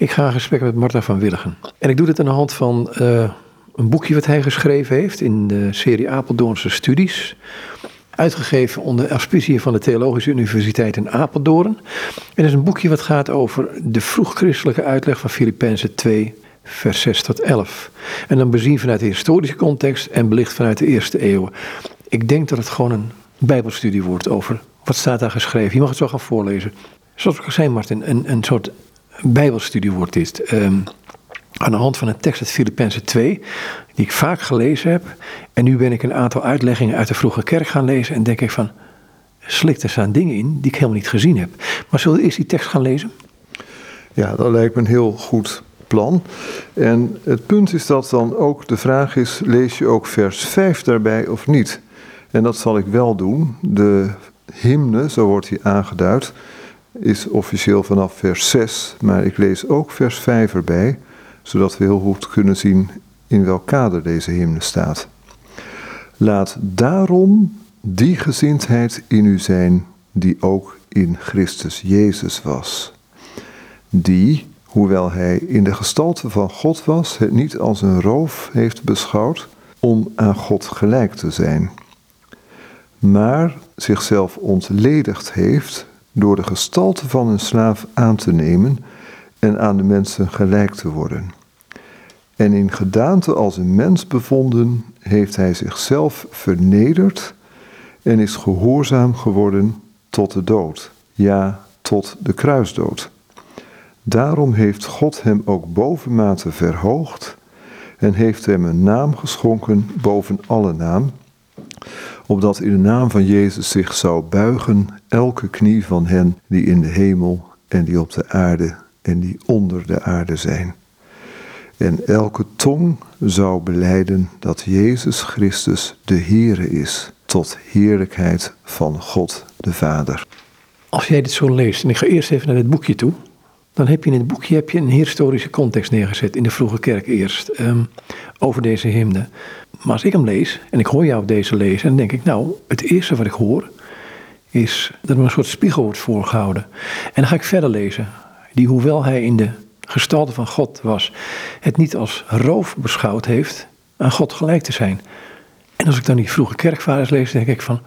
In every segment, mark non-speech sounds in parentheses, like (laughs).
Ik ga in gesprek met Marta van Willigen. En ik doe dit aan de hand van uh, een boekje wat hij geschreven heeft in de serie Apeldoornse Studies. Uitgegeven onder auspicie van de Theologische Universiteit in Apeldoorn. En het is een boekje wat gaat over de vroeg-christelijke uitleg van Filippenzen 2, vers 6 tot 11. En dan bezien vanuit de historische context en belicht vanuit de eerste eeuw. Ik denk dat het gewoon een bijbelstudie wordt over wat staat daar geschreven. Je mag het zo gaan voorlezen. Zoals ik al zei Martin, een, een soort bijbelstudie wordt dit. Um, aan de hand van een tekst uit Filippenzen 2, die ik vaak gelezen heb. En nu ben ik een aantal uitleggingen uit de vroege kerk gaan lezen en denk ik van, slikt er staan dingen in die ik helemaal niet gezien heb. Maar zullen we eerst die tekst gaan lezen? Ja, dat lijkt me een heel goed plan. En het punt is dat dan ook de vraag is, lees je ook vers 5 daarbij of niet? En dat zal ik wel doen. De hymne, zo wordt hij aangeduid, is officieel vanaf vers 6, maar ik lees ook vers 5 erbij, zodat we heel goed kunnen zien in welk kader deze hymne staat. Laat daarom die gezindheid in u zijn die ook in Christus Jezus was. Die, hoewel hij in de gestalte van God was, het niet als een roof heeft beschouwd om aan God gelijk te zijn, maar zichzelf ontledigd heeft door de gestalte van een slaaf aan te nemen en aan de mensen gelijk te worden. En in gedaante als een mens bevonden, heeft hij zichzelf vernederd en is gehoorzaam geworden tot de dood, ja, tot de kruisdood. Daarom heeft God hem ook bovenmate verhoogd en heeft hem een naam geschonken boven alle naam, opdat in de naam van Jezus zich zou buigen elke knie van hen die in de hemel en die op de aarde en die onder de aarde zijn. En elke tong zou beleiden dat Jezus Christus de Heere is, tot heerlijkheid van God de Vader. Als jij dit zo leest, en ik ga eerst even naar dit boekje toe, dan heb je in het boekje heb je een historische context neergezet, in de vroege kerk eerst, um, over deze hymne. Maar als ik hem lees, en ik hoor jou deze lezen, dan denk ik, nou, het eerste wat ik hoor, is dat er een soort spiegel wordt voorgehouden. En dan ga ik verder lezen. Die, hoewel hij in de gestalte van God was, het niet als roof beschouwd heeft aan God gelijk te zijn. En als ik dan die vroege kerkvaders lees, denk ik van,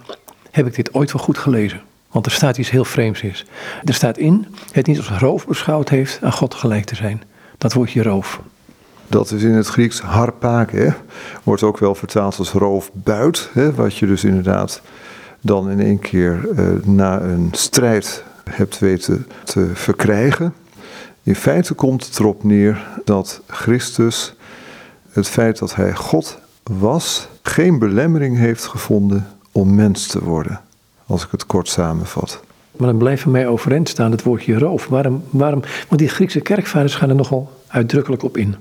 heb ik dit ooit wel goed gelezen? Want er staat iets heel vreemds is. Er staat in, het niet als roof beschouwd heeft aan God gelijk te zijn. Dat woordje roof. Dat is in het Grieks harpake, wordt ook wel vertaald als roofbuit. Hè, wat je dus inderdaad dan in één keer eh, na een strijd hebt weten te verkrijgen. In feite komt het erop neer dat Christus het feit dat hij God was, geen belemmering heeft gevonden om mens te worden. Als ik het kort samenvat. Maar dan blijft voor mij overeind staan het woordje roof. Waarom, waarom, want die Griekse kerkvaders gaan er nogal uitdrukkelijk op in.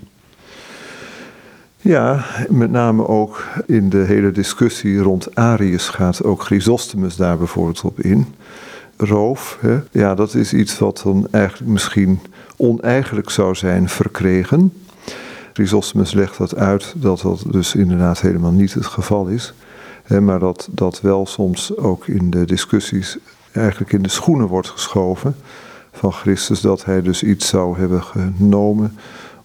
Ja, met name ook in de hele discussie rond Arius gaat ook Chrysostomus daar bijvoorbeeld op in. Roof, hè? ja, dat is iets wat dan eigenlijk misschien oneigenlijk zou zijn verkregen. Chrysostomus legt dat uit dat dat dus inderdaad helemaal niet het geval is. Maar dat dat wel soms ook in de discussies eigenlijk in de schoenen wordt geschoven van Christus. Dat hij dus iets zou hebben genomen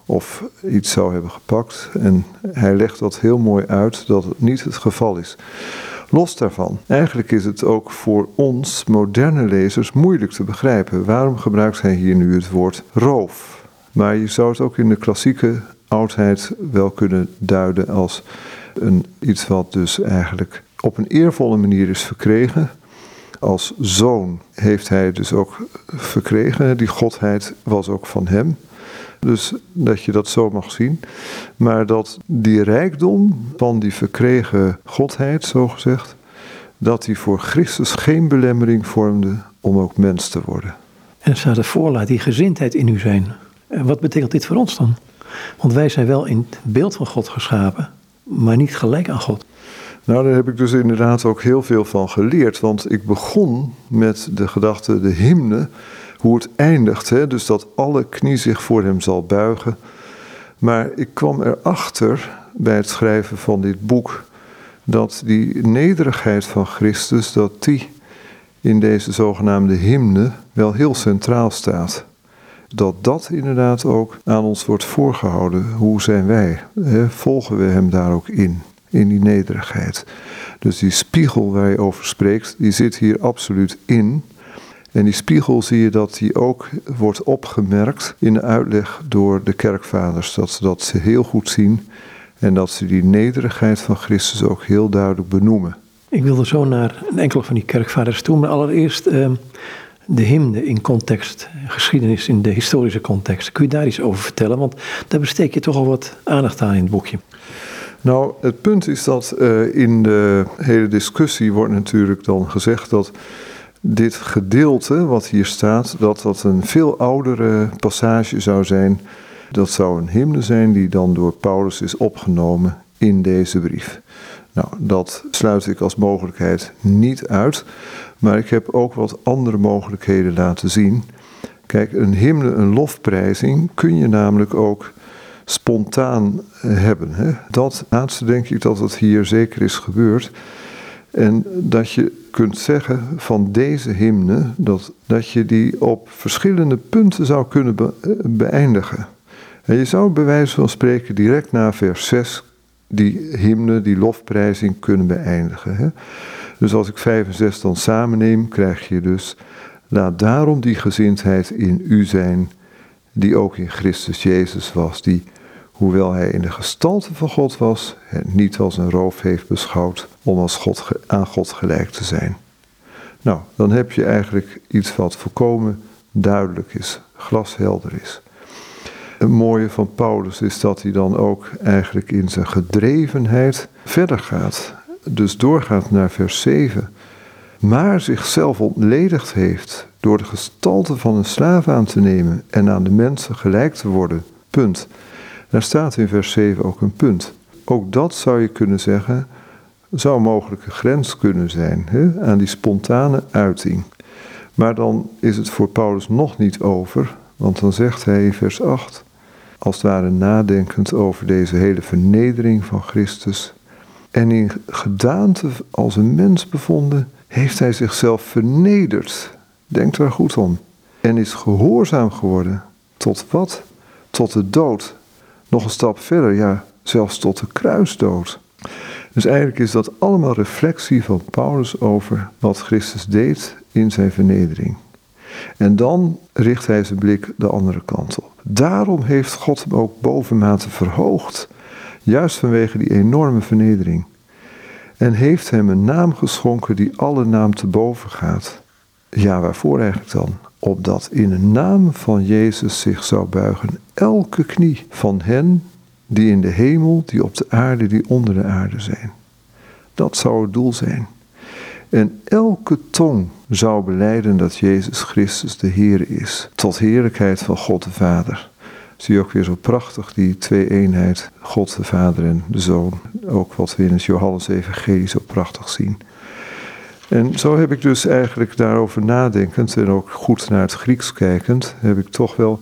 of iets zou hebben gepakt. En hij legt dat heel mooi uit dat het niet het geval is. Los daarvan, eigenlijk is het ook voor ons moderne lezers moeilijk te begrijpen. Waarom gebruikt hij hier nu het woord roof? Maar je zou het ook in de klassieke oudheid wel kunnen duiden als een, iets wat dus eigenlijk op een eervolle manier is verkregen. Als zoon heeft hij dus ook verkregen. Die godheid was ook van hem. Dus dat je dat zo mag zien. Maar dat die rijkdom van die verkregen godheid, zo gezegd, dat die voor Christus geen belemmering vormde om ook mens te worden. En staat ervoor, laat die gezindheid in u zijn. En wat betekent dit voor ons dan? Want wij zijn wel in het beeld van God geschapen, maar niet gelijk aan God. Nou, daar heb ik dus inderdaad ook heel veel van geleerd. Want ik begon met de gedachte, de hymne, hoe het eindigt. Hè? Dus dat alle knie zich voor hem zal buigen. Maar ik kwam erachter bij het schrijven van dit boek dat die nederigheid van Christus, dat die in deze zogenaamde hymne wel heel centraal staat. Dat dat inderdaad ook aan ons wordt voorgehouden. Hoe zijn wij? Volgen we hem daar ook in? In die nederigheid. Dus die spiegel waar je over spreekt, die zit hier absoluut in. En die spiegel zie je dat die ook wordt opgemerkt in de uitleg door de kerkvaders. Dat ze dat heel goed zien en dat ze die nederigheid van Christus ook heel duidelijk benoemen. Ik wilde zo naar een enkele van die kerkvaders toe, maar allereerst ehm, de hymne in context, geschiedenis in de historische context. Kun je daar iets over vertellen? Want daar besteek je toch al wat aandacht aan in het boekje. Nou, het punt is dat uh, in de hele discussie wordt natuurlijk dan gezegd dat dit gedeelte wat hier staat, dat dat een veel oudere passage zou zijn. Dat zou een hymne zijn die dan door Paulus is opgenomen in deze brief. Nou, dat sluit ik als mogelijkheid niet uit, maar ik heb ook wat andere mogelijkheden laten zien. Kijk, een hymne, een lofprijzing, kun je namelijk ook spontaan hebben. Hè? Dat laatste denk ik dat het hier zeker is gebeurd. En dat je kunt zeggen van deze hymne, dat, dat je die op verschillende punten zou kunnen beëindigen. En je zou bij wijze van spreken direct na vers 6 die hymne, die lofprijzing kunnen beëindigen. Hè? Dus als ik 5 en 6 dan samenneem, krijg je dus, laat daarom die gezindheid in u zijn, die ook in Christus Jezus was, die hoewel hij in de gestalte van God was, het niet als een roof heeft beschouwd om als God, aan God gelijk te zijn. Nou, dan heb je eigenlijk iets wat volkomen duidelijk is, glashelder is. Het mooie van Paulus is dat hij dan ook eigenlijk in zijn gedrevenheid verder gaat. Dus doorgaat naar vers 7. Maar zichzelf ontledigd heeft door de gestalte van een slaaf aan te nemen en aan de mensen gelijk te worden. Punt. Daar staat in vers 7 ook een punt. Ook dat zou je kunnen zeggen, zou een mogelijke grens kunnen zijn hè, aan die spontane uiting. Maar dan is het voor Paulus nog niet over, want dan zegt hij in vers 8, als het ware nadenkend over deze hele vernedering van Christus, en in gedaante als een mens bevonden, heeft hij zichzelf vernederd. Denk daar goed om. En is gehoorzaam geworden. Tot wat? Tot de dood. Nog een stap verder, ja, zelfs tot de kruisdood. Dus eigenlijk is dat allemaal reflectie van Paulus over wat Christus deed in zijn vernedering. En dan richt hij zijn blik de andere kant op. Daarom heeft God hem ook bovenmate verhoogd, juist vanwege die enorme vernedering. En heeft hem een naam geschonken die alle naam te boven gaat. Ja, waarvoor eigenlijk dan? Opdat in de naam van Jezus zich zou buigen elke knie van hen die in de hemel, die op de aarde, die onder de aarde zijn. Dat zou het doel zijn. En elke tong zou beleiden dat Jezus Christus de Heer is, tot heerlijkheid van God de Vader. Zie je ook weer zo prachtig die twee-eenheid, God de Vader en de Zoon. Ook wat we in het Johannes Evangelie zo prachtig zien. En zo heb ik dus eigenlijk daarover nadenkend en ook goed naar het Grieks kijkend, heb ik toch wel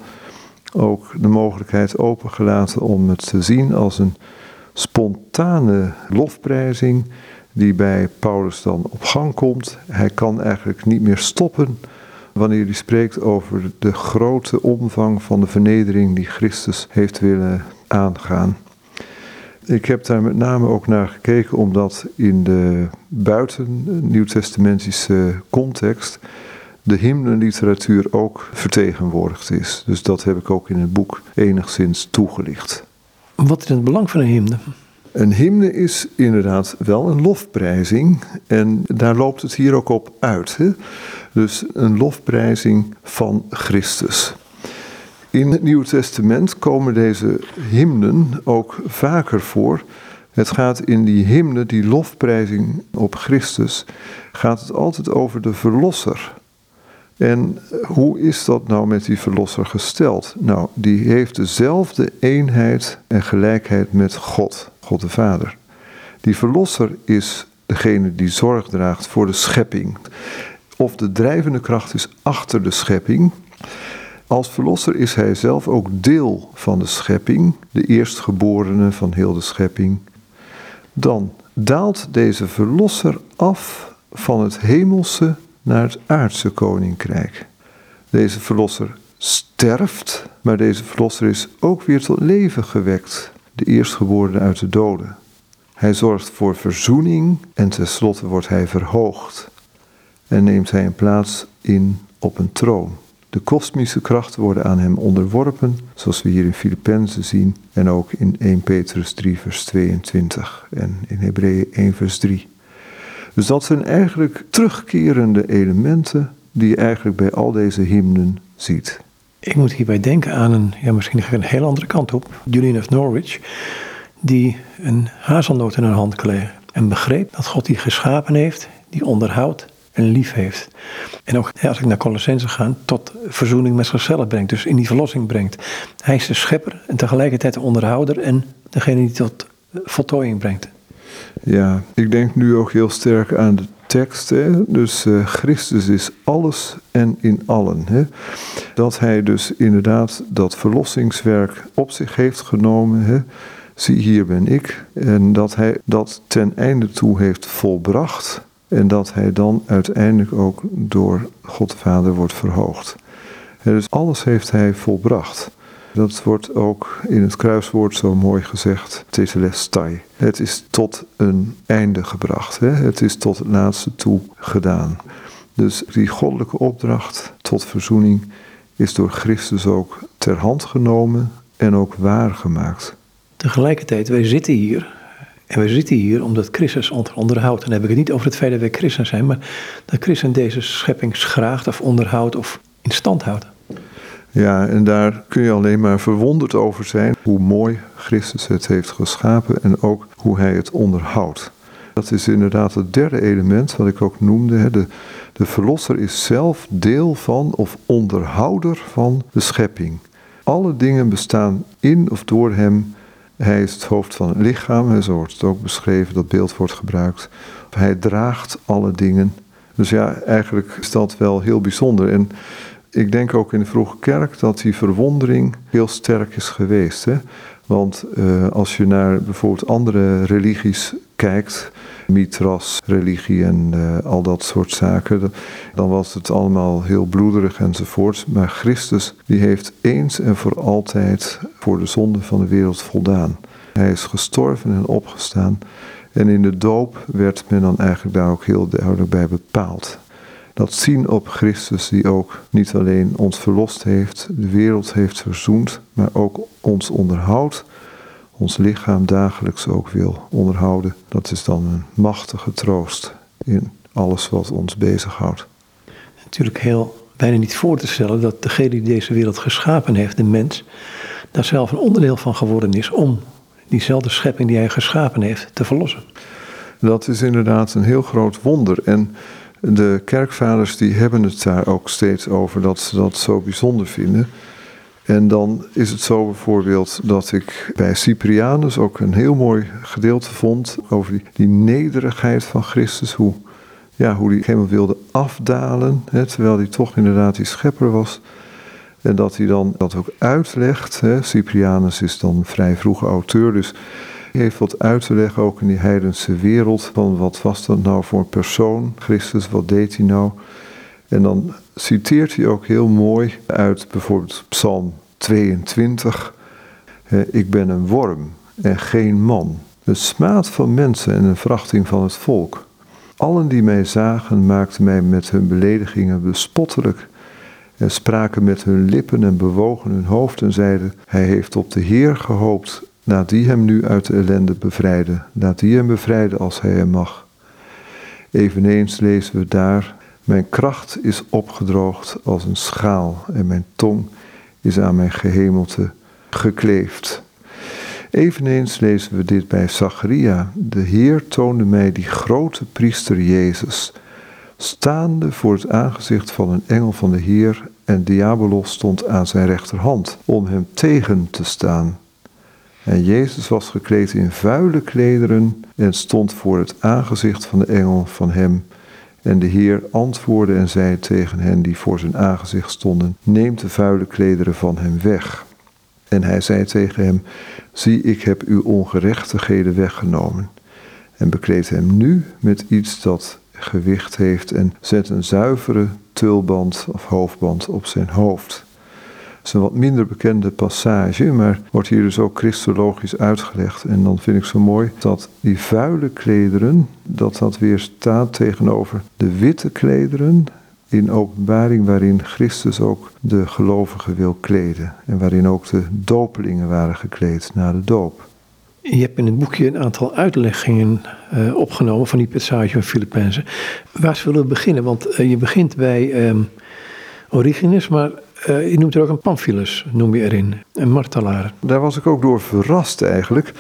ook de mogelijkheid opengelaten om het te zien als een spontane lofprijzing die bij Paulus dan op gang komt. Hij kan eigenlijk niet meer stoppen wanneer hij spreekt over de grote omvang van de vernedering die Christus heeft willen aangaan. Ik heb daar met name ook naar gekeken omdat in de buiten nieuwtestamentische context de hymnenliteratuur ook vertegenwoordigd is. Dus dat heb ik ook in het boek enigszins toegelicht. Wat is het belang van een hymne? Een hymne is inderdaad wel een lofprijzing en daar loopt het hier ook op uit. Hè? Dus een lofprijzing van Christus. In het Nieuwe Testament komen deze hymnen ook vaker voor. Het gaat in die hymne, die lofprijzing op Christus, gaat het altijd over de Verlosser. En hoe is dat nou met die Verlosser gesteld? Nou, die heeft dezelfde eenheid en gelijkheid met God, God de Vader. Die Verlosser is degene die zorg draagt voor de schepping. Of de drijvende kracht is achter de schepping. Als verlosser is hij zelf ook deel van de schepping, de eerstgeborene van heel de schepping. Dan daalt deze verlosser af van het hemelse naar het aardse koninkrijk. Deze verlosser sterft, maar deze verlosser is ook weer tot leven gewekt, de eerstgeborene uit de doden. Hij zorgt voor verzoening en tenslotte wordt hij verhoogd en neemt hij een plaats in op een troon. De kosmische krachten worden aan hem onderworpen, zoals we hier in Filippenzen zien en ook in 1 Petrus 3 vers 22 en in Hebreeën 1 vers 3. Dus dat zijn eigenlijk terugkerende elementen die je eigenlijk bij al deze hymnen ziet. Ik moet hierbij denken aan een, ja, misschien een heel andere kant op. Julian of Norwich, die een hazelnoot in haar hand kreeg en begreep dat God die geschapen heeft, die onderhoudt en lief heeft. En ook als ik naar Colossense ga, tot verzoening met zichzelf brengt. Dus in die verlossing brengt. Hij is de schepper en tegelijkertijd de onderhouder en degene die tot voltooiing brengt. Ja, ik denk nu ook heel sterk aan de tekst. Dus uh, Christus is alles en in allen. Hè? Dat hij dus inderdaad dat verlossingswerk op zich heeft genomen. Hè? Zie, hier ben ik. En dat hij dat ten einde toe heeft volbracht. En dat hij dan uiteindelijk ook door God de Vader wordt verhoogd. dus alles heeft hij volbracht. Dat wordt ook in het kruiswoord zo mooi gezegd, tetelestai. Het is tot een einde gebracht. Hè? Het is tot het laatste toe gedaan. Dus die goddelijke opdracht tot verzoening is door Christus ook ter hand genomen en ook waargemaakt. Tegelijkertijd, wij zitten hier en we zitten hier omdat Christus onderhoudt. En dan heb ik het niet over het feit dat wij christen zijn, maar dat Christus deze schepping schraagt of onderhoudt of in stand houdt. Ja, en daar kun je alleen maar verwonderd over zijn hoe mooi Christus het heeft geschapen en ook hoe hij het onderhoudt. Dat is inderdaad het derde element wat ik ook noemde. De, de verlosser is zelf deel van of onderhouder van de schepping. Alle dingen bestaan in of door hem hij is het hoofd van het lichaam, zo wordt het ook beschreven, dat beeld wordt gebruikt. Hij draagt alle dingen. Dus ja, eigenlijk is dat wel heel bijzonder. En ik denk ook in de vroege kerk dat die verwondering heel sterk is geweest. Hè? Want uh, als je naar bijvoorbeeld andere religies kijkt, Mitras, religie en uh, al dat soort zaken, dan was het allemaal heel bloederig enzovoort. Maar Christus, die heeft eens en voor altijd voor de zonde van de wereld voldaan. Hij is gestorven en opgestaan. En in de doop werd men dan eigenlijk daar ook heel duidelijk bij bepaald. Dat zien op Christus die ook niet alleen ons verlost heeft, de wereld heeft verzoend, maar ook ons onderhoudt ons lichaam dagelijks ook wil onderhouden. Dat is dan een machtige troost in alles wat ons bezighoudt. Natuurlijk heel bijna niet voor te stellen dat degene die deze wereld geschapen heeft, de mens, daar zelf een onderdeel van geworden is om diezelfde schepping die hij geschapen heeft te verlossen. Dat is inderdaad een heel groot wonder. En de kerkvaders die hebben het daar ook steeds over dat ze dat zo bijzonder vinden. En dan is het zo bijvoorbeeld dat ik bij Cyprianus ook een heel mooi gedeelte vond over die, nederigheid van Christus. Hoe, ja, hoe hij helemaal wilde afdalen, hè, terwijl hij toch inderdaad die schepper was. En dat hij dan dat ook uitlegt. Hè. Cyprianus is dan vrij vroege auteur, dus heeft wat uit te leggen ook in die heidense wereld. Van wat was dat nou voor een persoon, Christus, wat deed hij nou? En dan citeert hij ook heel mooi uit bijvoorbeeld Psalm 22. Ik ben een worm en geen man, een smaad van mensen en een verachting van het volk. Allen die mij zagen maakten mij met hun beledigingen bespottelijk en spraken met hun lippen en bewogen hun hoofd en zeiden, hij heeft op de Heer gehoopt, laat die hem nu uit de ellende bevrijden, laat die hem bevrijden als hij hem mag. Eveneens lezen we daar, mijn kracht is opgedroogd als een schaal en mijn tong is aan mijn gehemelte gekleefd. Eveneens lezen we dit bij Zacharia. De Heer toonde mij die grote priester Jezus, staande voor het aangezicht van een engel van de Heer en Diabolos stond aan zijn rechterhand om hem tegen te staan. En Jezus was gekleed in vuile klederen en stond voor het aangezicht van de engel van hem en de Heer antwoordde en zei tegen hen die voor zijn aangezicht stonden: Neem de vuile klederen van hem weg. En hij zei tegen hem: Zie, ik heb uw ongerechtigheden weggenomen. En bekleed hem nu met iets dat gewicht heeft en zet een zuivere tulband of hoofdband op zijn hoofd. Is een wat minder bekende passage, maar wordt hier dus ook christologisch uitgelegd. En dan vind ik zo mooi dat die vuile klederen, dat dat weer staat tegenover de witte klederen in openbaring waarin Christus ook de gelovigen wil kleden. En waarin ook de dopelingen waren gekleed na de doop. Je hebt in het boekje een aantal uitleggingen uh, opgenomen van die passage van Filippenzen. Waar zullen we beginnen? Want uh, je begint bij um, Origenes, maar uh, je noemt er ook een Pamphilus, noem je erin, een martelaar. Daar was ik ook door verrast eigenlijk.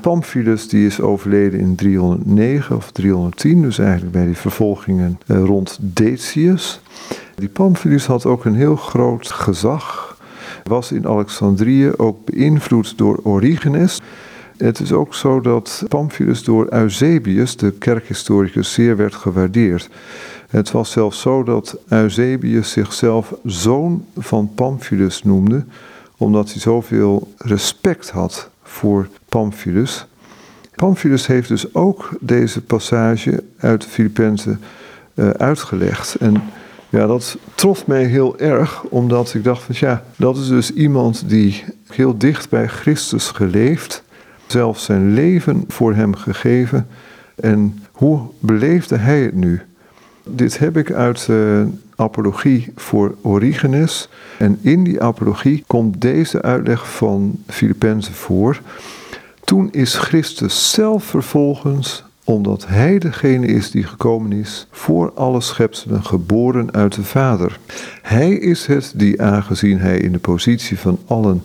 Pamphilus die is overleden in 309 of 310, dus eigenlijk bij die vervolgingen rond Decius. Die Pamphilus had ook een heel groot gezag, was in Alexandrië ook beïnvloed door Origenes. Het is ook zo dat Pamphilus door Eusebius, de kerkhistoricus, zeer werd gewaardeerd. Het was zelfs zo dat Eusebius zichzelf zoon van Pamphilus noemde, omdat hij zoveel respect had voor Pamphilus. Pamphilus heeft dus ook deze passage uit de Filippenzen uh, uitgelegd. En ja, dat trof mij heel erg, omdat ik dacht van ja, dat is dus iemand die heel dicht bij Christus geleefd zelfs zijn leven voor hem gegeven. En hoe beleefde hij het nu? Dit heb ik uit de apologie voor Origenes. En in die apologie komt deze uitleg van Filippenzen voor. Toen is Christus zelf vervolgens, omdat hij degene is die gekomen is, voor alle schepselen geboren uit de Vader. Hij is het die, aangezien hij in de positie van allen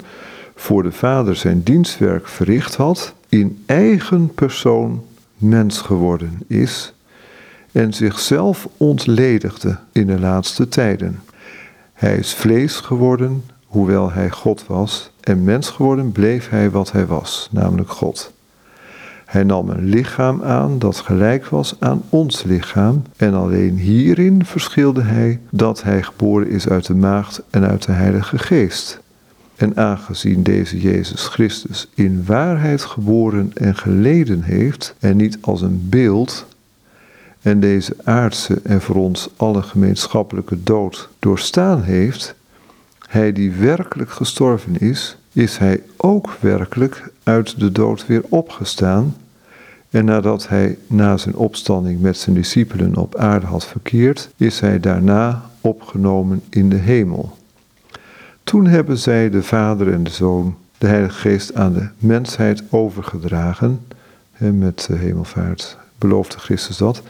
voor de Vader zijn dienstwerk verricht had, in eigen persoon mens geworden is en zichzelf ontledigde in de laatste tijden. Hij is vlees geworden, hoewel hij God was, en mens geworden bleef hij wat hij was, namelijk God. Hij nam een lichaam aan dat gelijk was aan ons lichaam, en alleen hierin verschilde hij dat hij geboren is uit de maagd en uit de Heilige Geest. En aangezien deze Jezus Christus in waarheid geboren en geleden heeft, en niet als een beeld, en deze aardse en voor ons alle gemeenschappelijke dood doorstaan heeft, hij die werkelijk gestorven is, is hij ook werkelijk uit de dood weer opgestaan. En nadat hij na zijn opstanding met zijn discipelen op aarde had verkeerd, is hij daarna opgenomen in de hemel. Toen hebben zij de Vader en de Zoon, de Heilige Geest aan de mensheid overgedragen. met de hemelvaart beloofde Christus dat.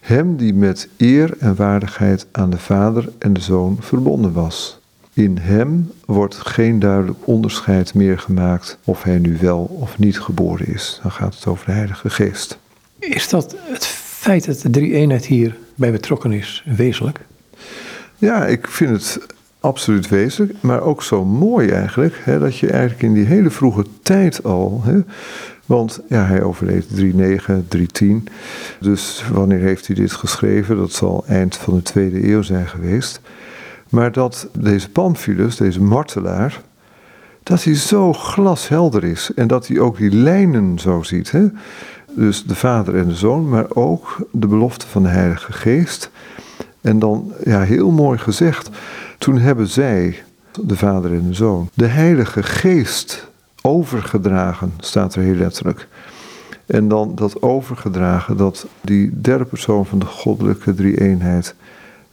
Hem die met eer en waardigheid aan de Vader en de Zoon verbonden was. In hem wordt geen duidelijk onderscheid meer gemaakt of hij nu wel of niet geboren is. Dan gaat het over de Heilige Geest. Is dat het feit dat de drie eenheid hier bij betrokken is wezenlijk? Ja, ik vind het absoluut wezenlijk, maar ook zo mooi eigenlijk, hè, dat je eigenlijk in die hele vroege tijd al, hè, want ja, hij overleed 3.9, 3.10, dus wanneer heeft hij dit geschreven? Dat zal eind van de tweede eeuw zijn geweest. Maar dat deze Pamphilus, deze martelaar, dat hij zo glashelder is en dat hij ook die lijnen zo ziet. Hè? Dus de vader en de zoon, maar ook de belofte van de Heilige Geest. En dan, ja, heel mooi gezegd, toen hebben zij, de vader en de zoon, de Heilige Geest overgedragen, staat er heel letterlijk. En dan dat overgedragen, dat die derde persoon van de goddelijke drie-eenheid,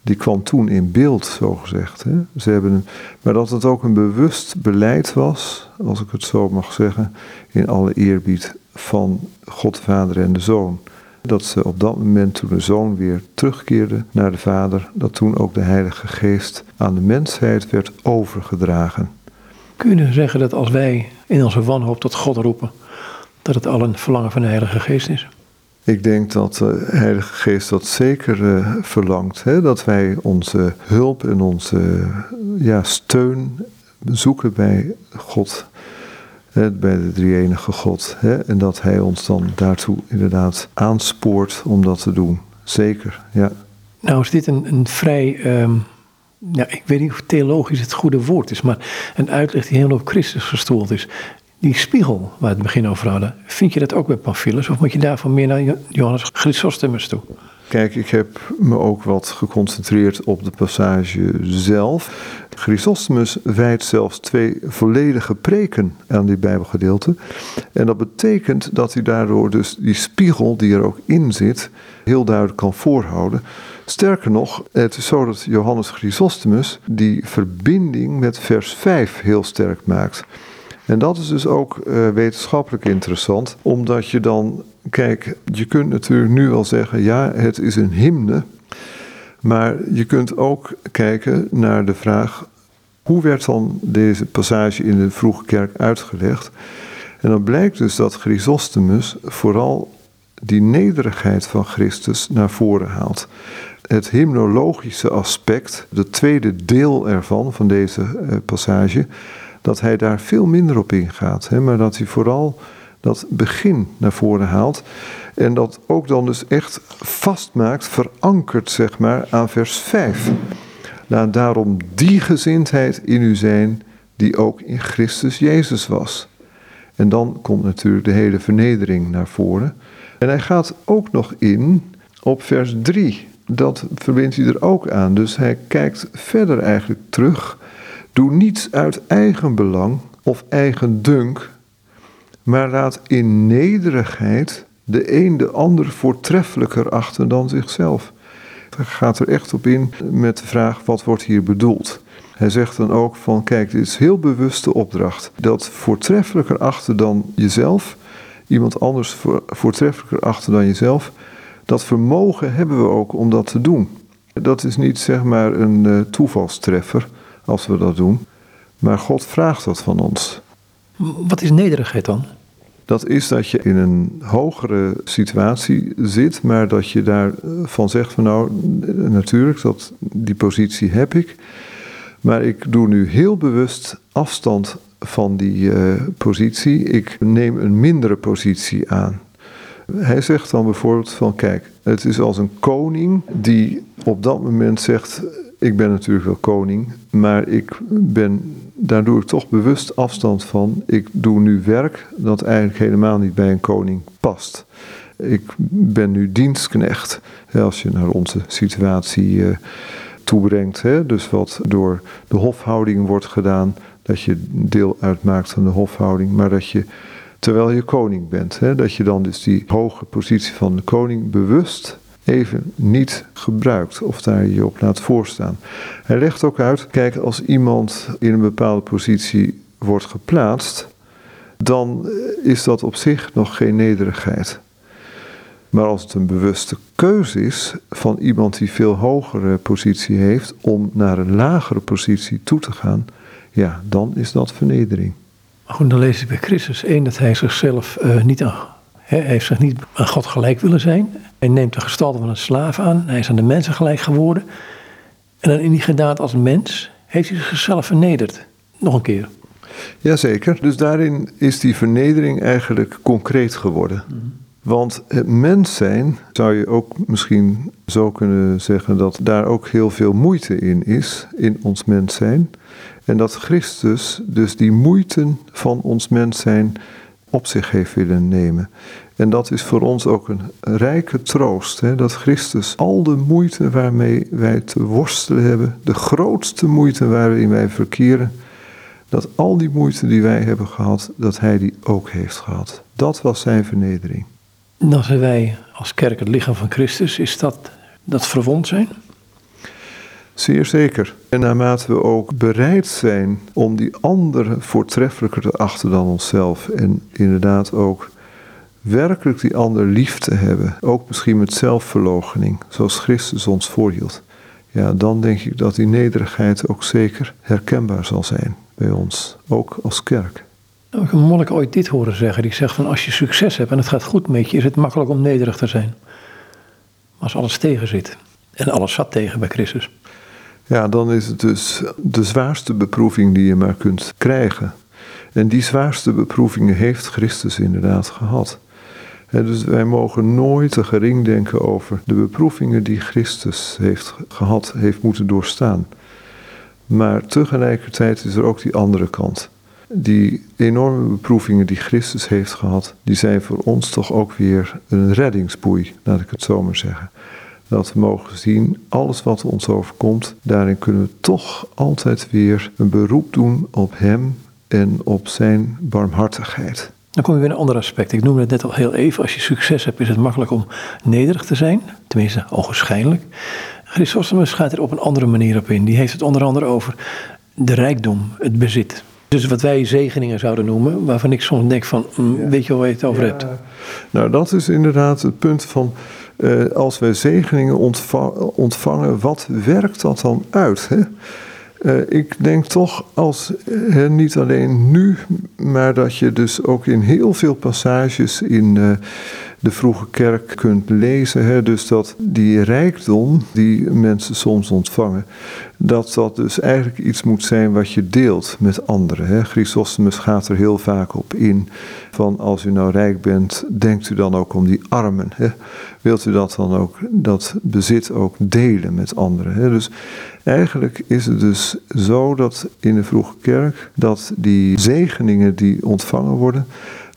die kwam toen in beeld, zo gezegd. Hè? Ze hebben maar dat het ook een bewust beleid was, als ik het zo mag zeggen, in alle eerbied van God, de Vader en de Zoon dat ze op dat moment, toen de zoon weer terugkeerde naar de vader, dat toen ook de Heilige Geest aan de mensheid werd overgedragen. Kun je zeggen dat als wij in onze wanhoop tot God roepen, dat het al een verlangen van de Heilige Geest is? Ik denk dat de Heilige Geest dat zeker uh, verlangt. Hè? Dat wij onze hulp en onze ja, steun zoeken bij God bij de drie-enige God. Hè, en dat Hij ons dan daartoe inderdaad aanspoort om dat te doen. Zeker, ja. Nou is dit een, een vrij, um, ja, ik weet niet of theologisch het goede woord is, maar een uitleg die heel op Christus gestoeld is. Die spiegel waar we het begin over hadden, vind je dat ook bij Pamphilus? Of moet je daarvoor meer naar Johannes Chrysostomus toe? Kijk, ik heb me ook wat geconcentreerd op de passage zelf. Chrysostomus wijdt zelfs twee volledige preken aan dit Bijbelgedeelte. En dat betekent dat hij daardoor dus die spiegel die er ook in zit, heel duidelijk kan voorhouden. Sterker nog, het is zo dat Johannes Chrysostomus die verbinding met vers 5 heel sterk maakt. En dat is dus ook uh, wetenschappelijk interessant, omdat je dan, kijk, je kunt natuurlijk nu wel zeggen, ja, het is een hymne, maar je kunt ook kijken naar de vraag, hoe werd dan deze passage in de vroege kerk uitgelegd? En dan blijkt dus dat Chrysostomus vooral die nederigheid van Christus naar voren haalt. Het hymnologische aspect, het tweede deel ervan, van deze uh, passage, dat hij daar veel minder op ingaat. Hè, maar dat hij vooral dat begin naar voren haalt. En dat ook dan dus echt vastmaakt, verankert zeg maar aan vers 5. Laat daarom die gezindheid in u zijn die ook in Christus Jezus was. En dan komt natuurlijk de hele vernedering naar voren. En hij gaat ook nog in op vers 3. Dat verbindt hij er ook aan. Dus hij kijkt verder eigenlijk terug Doe niets uit eigen belang of eigen dunk, maar laat in nederigheid de een de ander voortreffelijker achten dan zichzelf. Hij gaat er echt op in met de vraag: wat wordt hier bedoeld? Hij zegt dan ook van kijk, dit is heel bewuste opdracht. Dat voortreffelijker achten dan jezelf, iemand anders voortreffelijker achten dan jezelf, dat vermogen hebben we ook om dat te doen. Dat is niet zeg maar een uh, toevalstreffer als we dat doen. Maar God vraagt dat van ons. Wat is nederigheid dan? Dat is dat je in een hogere situatie zit, maar dat je daarvan zegt van nou, natuurlijk, dat, die positie heb ik. Maar ik doe nu heel bewust afstand van die uh, positie. Ik neem een mindere positie aan. Hij zegt dan bijvoorbeeld van kijk, het is als een koning die op dat moment zegt ik ben natuurlijk wel koning, maar ik ben, daar doe ik toch bewust afstand van. Ik doe nu werk dat eigenlijk helemaal niet bij een koning past. Ik ben nu dienstknecht, als je naar onze situatie uh, toebrengt. Dus wat door de hofhouding wordt gedaan, dat je deel uitmaakt van de hofhouding, maar dat je terwijl je koning bent, hè, dat je dan dus die hoge positie van de koning bewust even niet gebruikt of daar je op laat voorstaan. Hij legt ook uit, kijk, als iemand in een bepaalde positie wordt geplaatst, dan is dat op zich nog geen nederigheid. Maar als het een bewuste keuze is van iemand die veel hogere positie heeft om naar een lagere positie toe te gaan, ja, dan is dat vernedering. Goed, dan lees ik bij Christus één dat hij zichzelf uh, niet aan hij heeft zich niet aan God gelijk willen zijn. Hij neemt de gestalte van een slaaf aan. Hij is aan de mensen gelijk geworden. En dan in die gedaad als mens heeft hij zichzelf vernederd. Nog een keer. Jazeker. Dus daarin is die vernedering eigenlijk concreet geworden. Want het mens zijn, zou je ook misschien zo kunnen zeggen dat daar ook heel veel moeite in is, in ons mens zijn. En dat Christus dus die moeite van ons mens zijn op zich heeft willen nemen. En dat is voor ons ook een rijke troost, hè, dat Christus al de moeite waarmee wij te worstelen hebben, de grootste moeite waarin wij verkeren, dat al die moeite die wij hebben gehad, dat Hij die ook heeft gehad. Dat was zijn vernedering. Dan zijn wij als kerk het lichaam van Christus. Is dat dat verwond zijn? Zeer zeker. En naarmate we ook bereid zijn om die anderen voortreffelijker te achten dan onszelf. En inderdaad ook werkelijk die ander lief te hebben. Ook misschien met zelfverloochening, zoals Christus ons voorhield. Ja, dan denk ik dat die nederigheid ook zeker herkenbaar zal zijn bij ons, ook als kerk. Nou, ik heb een monnik ooit dit horen zeggen. Die zegt van als je succes hebt en het gaat goed met je, is het makkelijk om nederig te zijn. Maar als alles tegen zit, en alles zat tegen bij Christus, ja, dan is het dus de zwaarste beproeving die je maar kunt krijgen. En die zwaarste beproevingen heeft Christus inderdaad gehad. En dus wij mogen nooit te gering denken over de beproevingen die Christus heeft gehad, heeft moeten doorstaan. Maar tegelijkertijd is er ook die andere kant. die enorme beproevingen die Christus heeft gehad, die zijn voor ons toch ook weer een reddingsboei, laat ik het zo maar zeggen. Dat we mogen zien, alles wat ons overkomt, daarin kunnen we toch altijd weer een beroep doen op Hem en op Zijn barmhartigheid. Dan kom je weer een ander aspect. Ik noemde het net al heel even. Als je succes hebt, is het makkelijk om nederig te zijn. Tenminste, ogenschijnlijk. Chrysostomus gaat er op een andere manier op in. Die heeft het onder andere over de rijkdom, het bezit. Dus wat wij zegeningen zouden noemen, waarvan ik soms denk van, mm, weet je wel waar je het over hebt? Nou, dat is inderdaad het punt van, uh, als wij zegeningen ontvangen, wat werkt dat dan uit? Hè? Uh, ik denk toch, als niet alleen nu, maar dat je dus ook in heel veel passages in de vroege kerk kunt lezen. Hè, dus dat die rijkdom die mensen soms ontvangen, dat dat dus eigenlijk iets moet zijn wat je deelt met anderen. Hè. Chrysostomus gaat er heel vaak op in van als u nou rijk bent, denkt u dan ook om die armen. Hè. Wilt u dat dan ook, dat bezit ook delen met anderen. Hè. Dus eigenlijk is het dus zo dat in de vroege kerk, dat die zegeningen die ontvangen worden,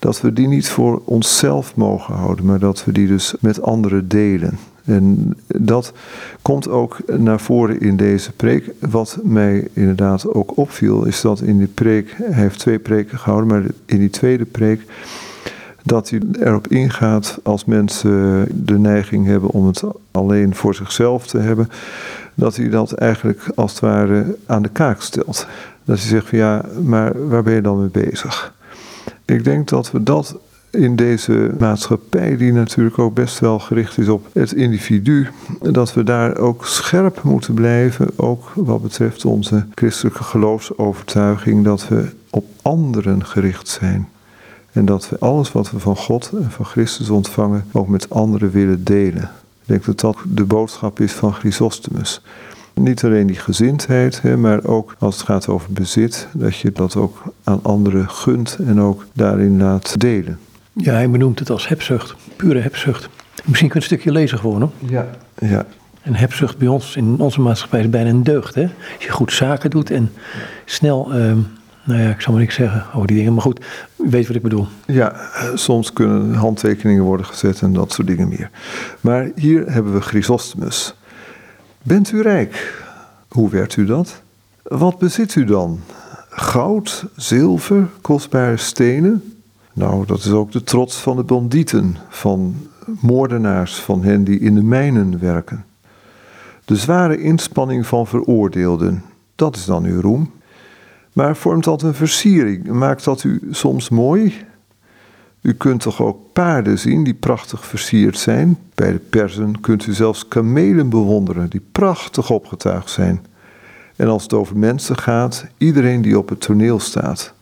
dat we die niet voor onszelf mogen houden, maar dat we die dus met anderen delen. En dat komt ook naar voren in deze preek. Wat mij inderdaad ook opviel, is dat in die preek, hij heeft twee preken gehouden, maar in die tweede preek, dat hij erop ingaat als mensen de neiging hebben om het alleen voor zichzelf te hebben, dat hij dat eigenlijk als het ware aan de kaak stelt. Dat hij zegt van ja, maar waar ben je dan mee bezig? Ik denk dat we dat in deze maatschappij, die natuurlijk ook best wel gericht is op het individu, dat we daar ook scherp moeten blijven, ook wat betreft onze christelijke geloofsovertuiging, dat we op anderen gericht zijn. En dat we alles wat we van God en van Christus ontvangen ook met anderen willen delen. Ik denk dat dat de boodschap is van Chrysostomus. Niet alleen die gezindheid, hè, maar ook als het gaat over bezit, dat je dat ook aan anderen gunt en ook daarin laat delen. Ja, hij benoemt het als hebzucht, pure hebzucht. Misschien kun je een stukje lezen gewoon hoor. Ja. ja. En hebzucht bij ons, in onze maatschappij, is bijna een deugd. Hè? Als je goed zaken doet en snel, uh, nou ja, ik zal maar niks zeggen over die dingen, maar goed, u weet wat ik bedoel. Ja, soms kunnen handtekeningen worden gezet en dat soort dingen meer. Maar hier hebben we Chrysostomus. Bent u rijk? Hoe werd u dat? Wat bezit u dan? Goud, zilver, kostbare stenen? Nou, dat is ook de trots van de bandieten, van moordenaars, van hen die in de mijnen werken. De zware inspanning van veroordeelden, dat is dan uw roem. Maar vormt dat een versiering? Maakt dat u soms mooi? U kunt toch ook paarden zien die prachtig versierd zijn? Bij de persen kunt u zelfs kamelen bewonderen die prachtig opgetuigd zijn. En als het over mensen gaat, iedereen die op het toneel staat.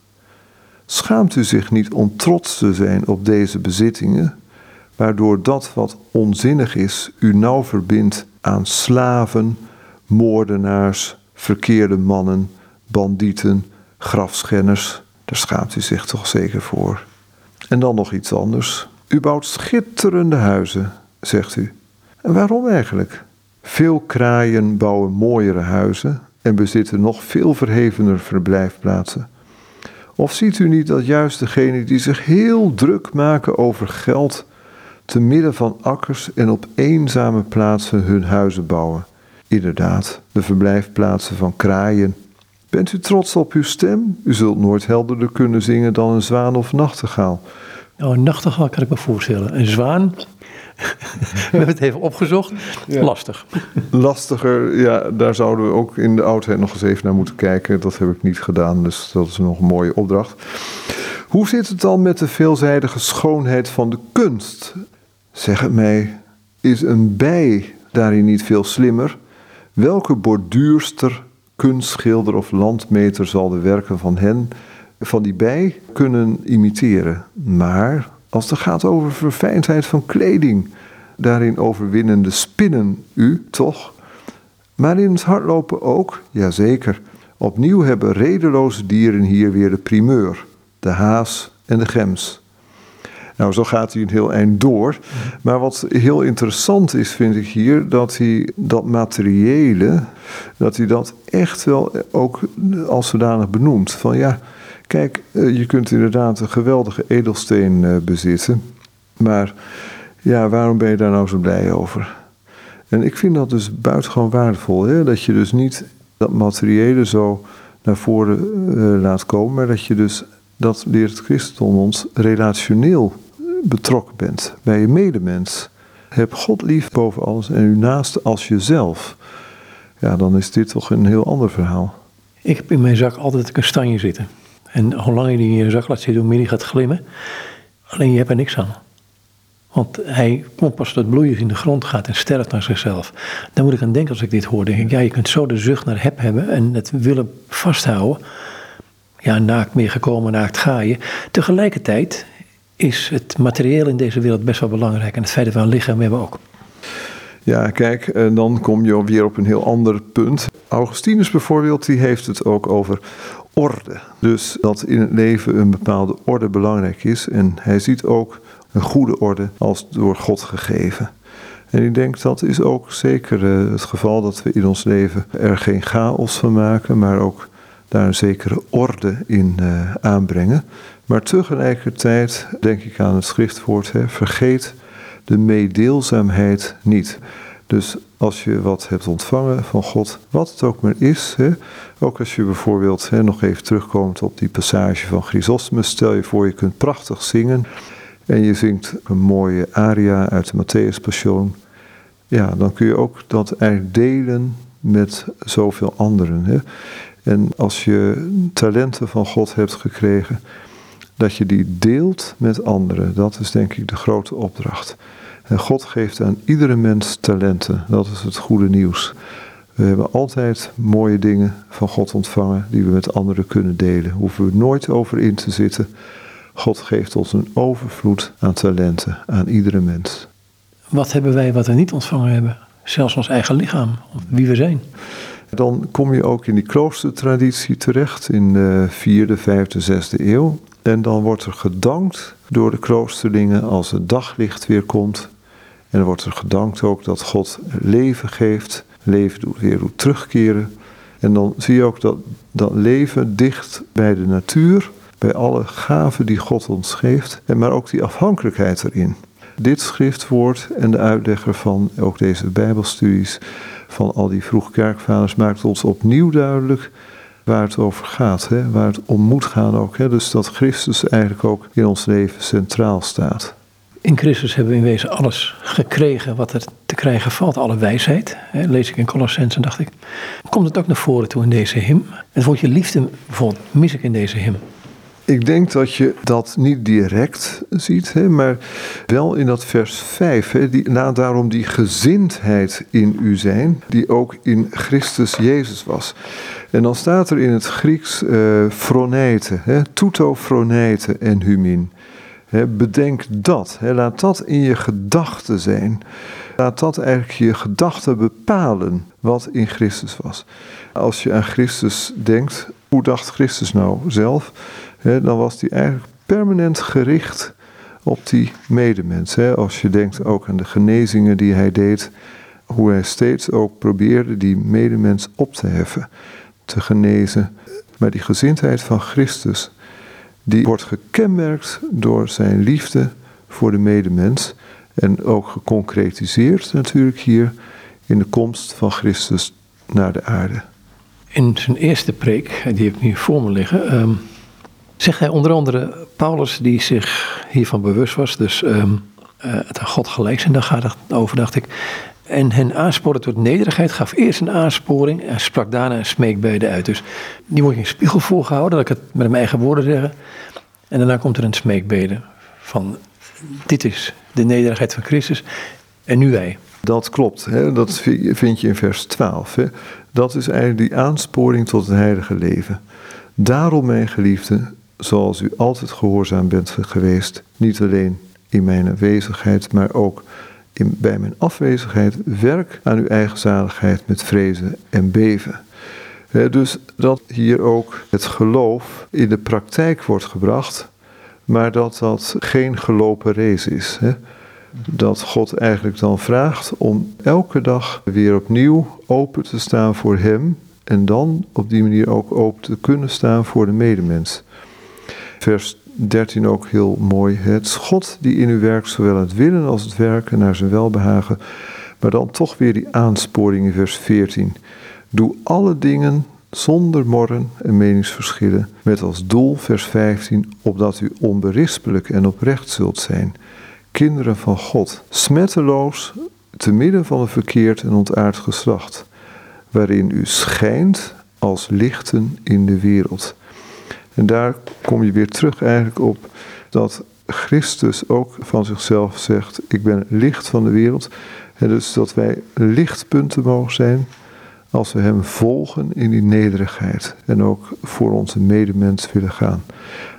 Schaamt u zich niet om trots te zijn op deze bezittingen, waardoor dat wat onzinnig is u nauw verbindt aan slaven, moordenaars, verkeerde mannen, bandieten, grafschenners? Daar schaamt u zich toch zeker voor. En dan nog iets anders. U bouwt schitterende huizen, zegt u. En waarom eigenlijk? Veel kraaien bouwen mooiere huizen en bezitten nog veel verhevener verblijfplaatsen. Of ziet u niet dat juist degenen die zich heel druk maken over geld, te midden van akkers en op eenzame plaatsen hun huizen bouwen? Inderdaad, de verblijfplaatsen van kraaien. Bent u trots op uw stem? U zult nooit helderder kunnen zingen dan een zwaan of nachtegaal. Oh, een nachtegaal kan ik me voorstellen. Een zwaan, (laughs) we hebben het even opgezocht. Lastig. Lastiger, ja, daar zouden we ook in de oudheid nog eens even naar moeten kijken. Dat heb ik niet gedaan, dus dat is nog een mooie opdracht. Hoe zit het dan met de veelzijdige schoonheid van de kunst? Zeg het mij, is een bij daarin niet veel slimmer? Welke borduurster, kunstschilder of landmeter zal de werken van hen, van die bij, kunnen imiteren? Maar als het gaat over verfijndheid van kleding, daarin overwinnende spinnen u, toch? Maar in het hardlopen ook, jazeker. Opnieuw hebben redeloze dieren hier weer de primeur. De haas en de gems. Nou, zo gaat hij een heel eind door. Maar wat heel interessant is, vind ik hier, dat hij dat materiële, dat hij dat echt wel ook als zodanig benoemt. Van ja, Kijk, eh, je kunt inderdaad een geweldige edelsteen eh, bezitten. Maar ja, waarom ben je daar nou zo blij over? En ik vind dat dus buitengewoon waardevol. Hè? Dat je dus niet dat materiële zo naar voren uh, laat komen. Maar dat je dus, dat leert het christendom ons, relationeel betrokken bent bij je medemens. Heb God lief boven alles en uw naaste als jezelf. Ja, dan is dit toch een heel ander verhaal. Ik heb in mijn zak altijd een kastanje zitten. En hoe langer je die in je zak laat zitten, hoe meer die gaat glimmen. Alleen je hebt er niks aan. Want hij komt pas tot bloeien in de grond gaat en sterft naar zichzelf. Dan moet ik aan denken als ik dit hoor. Denk ik, ja, je kunt zo de zucht naar heb hebben en het willen vasthouden. Ja, naakt meer gekomen, naakt ga je. Tegelijkertijd is het materieel in deze wereld best wel belangrijk. En het feit dat we een lichaam hebben ook. Ja, kijk, en dan kom je weer op een heel ander punt. Augustinus bijvoorbeeld, die heeft het ook over orde. Dus dat in het leven een bepaalde orde belangrijk is. En hij ziet ook een goede orde als door God gegeven. En ik denk dat is ook zeker eh, het geval dat we in ons leven er geen chaos van maken, maar ook daar een zekere orde in uh, aanbrengen. Maar tegelijkertijd denk ik aan het schriftwoord, hè, vergeet de meedeelzaamheid niet. Dus als je wat hebt ontvangen van God, wat het ook maar is, hè, ook als je bijvoorbeeld hè, nog even terugkomt op die passage van Chrysostomus, stel je voor je kunt prachtig zingen en je zingt een mooie aria uit de Matthäus Passion, ja, dan kun je ook dat eigenlijk delen met zoveel anderen. Hè. En als je talenten van God hebt gekregen, dat je die deelt met anderen, dat is denk ik de grote opdracht. En God geeft aan iedere mens talenten. Dat is het goede nieuws. We hebben altijd mooie dingen van God ontvangen die we met anderen kunnen delen. Hoeven we nooit over in te zitten. God geeft ons een overvloed aan talenten aan iedere mens. Wat hebben wij wat we niet ontvangen hebben? Zelfs ons eigen lichaam, wie we zijn. Dan kom je ook in die kloostertraditie terecht in de vierde, vijfde, zesde eeuw. En dan wordt er gedankt door de kloosterlingen als het daglicht weer komt en dan wordt er gedankt ook dat God leven geeft, leven doet, weer doet terugkeren. En dan zie je ook dat dat leven dicht bij de natuur, bij alle gaven die God ons geeft, en maar ook die afhankelijkheid erin. Dit schriftwoord en de uitlegger van ook deze Bijbelstudies van al die vroege kerkvaders maakt ons opnieuw duidelijk waar het over gaat, hè? waar het om moet gaan ook. Hè? Dus dat Christus eigenlijk ook in ons leven centraal staat. In Christus hebben we in wezen alles gekregen wat er te krijgen valt, alle wijsheid. Hè, lees ik in Colossense, dacht ik. Komt het ook naar voren toe in deze hymn? Het woordje liefde bijvoorbeeld mis ik in deze hymn. Ik denk dat je dat niet direct ziet, hè, maar wel in dat vers 5. Hè, na daarom die gezindheid in u zijn, die ook in Christus Jezus was. En dan staat er in het Grieks uh, froneite, froneite en humin bedenk dat. laat dat in je gedachten zijn. Laat dat eigenlijk je gedachten bepalen wat in Christus was. Als je aan Christus denkt, hoe dacht Christus nou zelf? Dan was hij eigenlijk permanent gericht op die medemens. Als je denkt ook aan de genezingen die hij deed, hoe hij steeds ook probeerde die medemens op te heffen, te genezen. Maar die gezindheid van Christus, die wordt gekenmerkt door zijn liefde voor de medemens. En ook geconcretiseerd natuurlijk hier in de komst van Christus naar de aarde. In zijn eerste preek, die heb ik nu voor me liggen, um, zegt hij onder andere Paulus die zich hiervan bewust was. Dus um, uh, het God gelijk zijn, daar gaat het over, dacht ik. En hen aansporen tot nederigheid, gaf eerst een aansporing en sprak daarna een smeekbede uit. Dus die wordt in spiegel voorgehouden, dat ik het met mijn eigen woorden zeggen. En daarna komt er een smeekbede van dit is de nederigheid van Christus en nu wij. Dat klopt, hè? dat vind je in vers 12. Hè? Dat is eigenlijk die aansporing tot het heilige leven. Daarom, mijn geliefde, zoals u altijd gehoorzaam bent geweest, niet alleen in mijn aanwezigheid, maar ook bij mijn afwezigheid, werk aan uw eigen zaligheid met vrezen en beven. dus dat hier ook het geloof in de praktijk wordt gebracht, maar dat dat geen gelopen race is. Dat God eigenlijk dan vraagt om elke dag weer opnieuw open te staan voor Hem en dan op die manier ook open te kunnen staan voor de medemens. Vers 13 ook heel mooi. Het is God die in u werkt, zowel het willen als het werken naar zijn welbehagen. Maar dan toch weer die aansporing in vers 14. Doe alle dingen zonder morren en meningsverschillen, met als doel, vers 15, opdat u onberispelijk en oprecht zult zijn, kinderen van God, smetteloos, te midden van een verkeerd en ontaard geslacht, waarin u schijnt als lichten in de wereld. En daar kom je weer terug eigenlijk op dat Christus ook van zichzelf zegt: Ik ben licht van de wereld. En dus dat wij lichtpunten mogen zijn als we Hem volgen in die nederigheid en ook voor onze medemens willen gaan.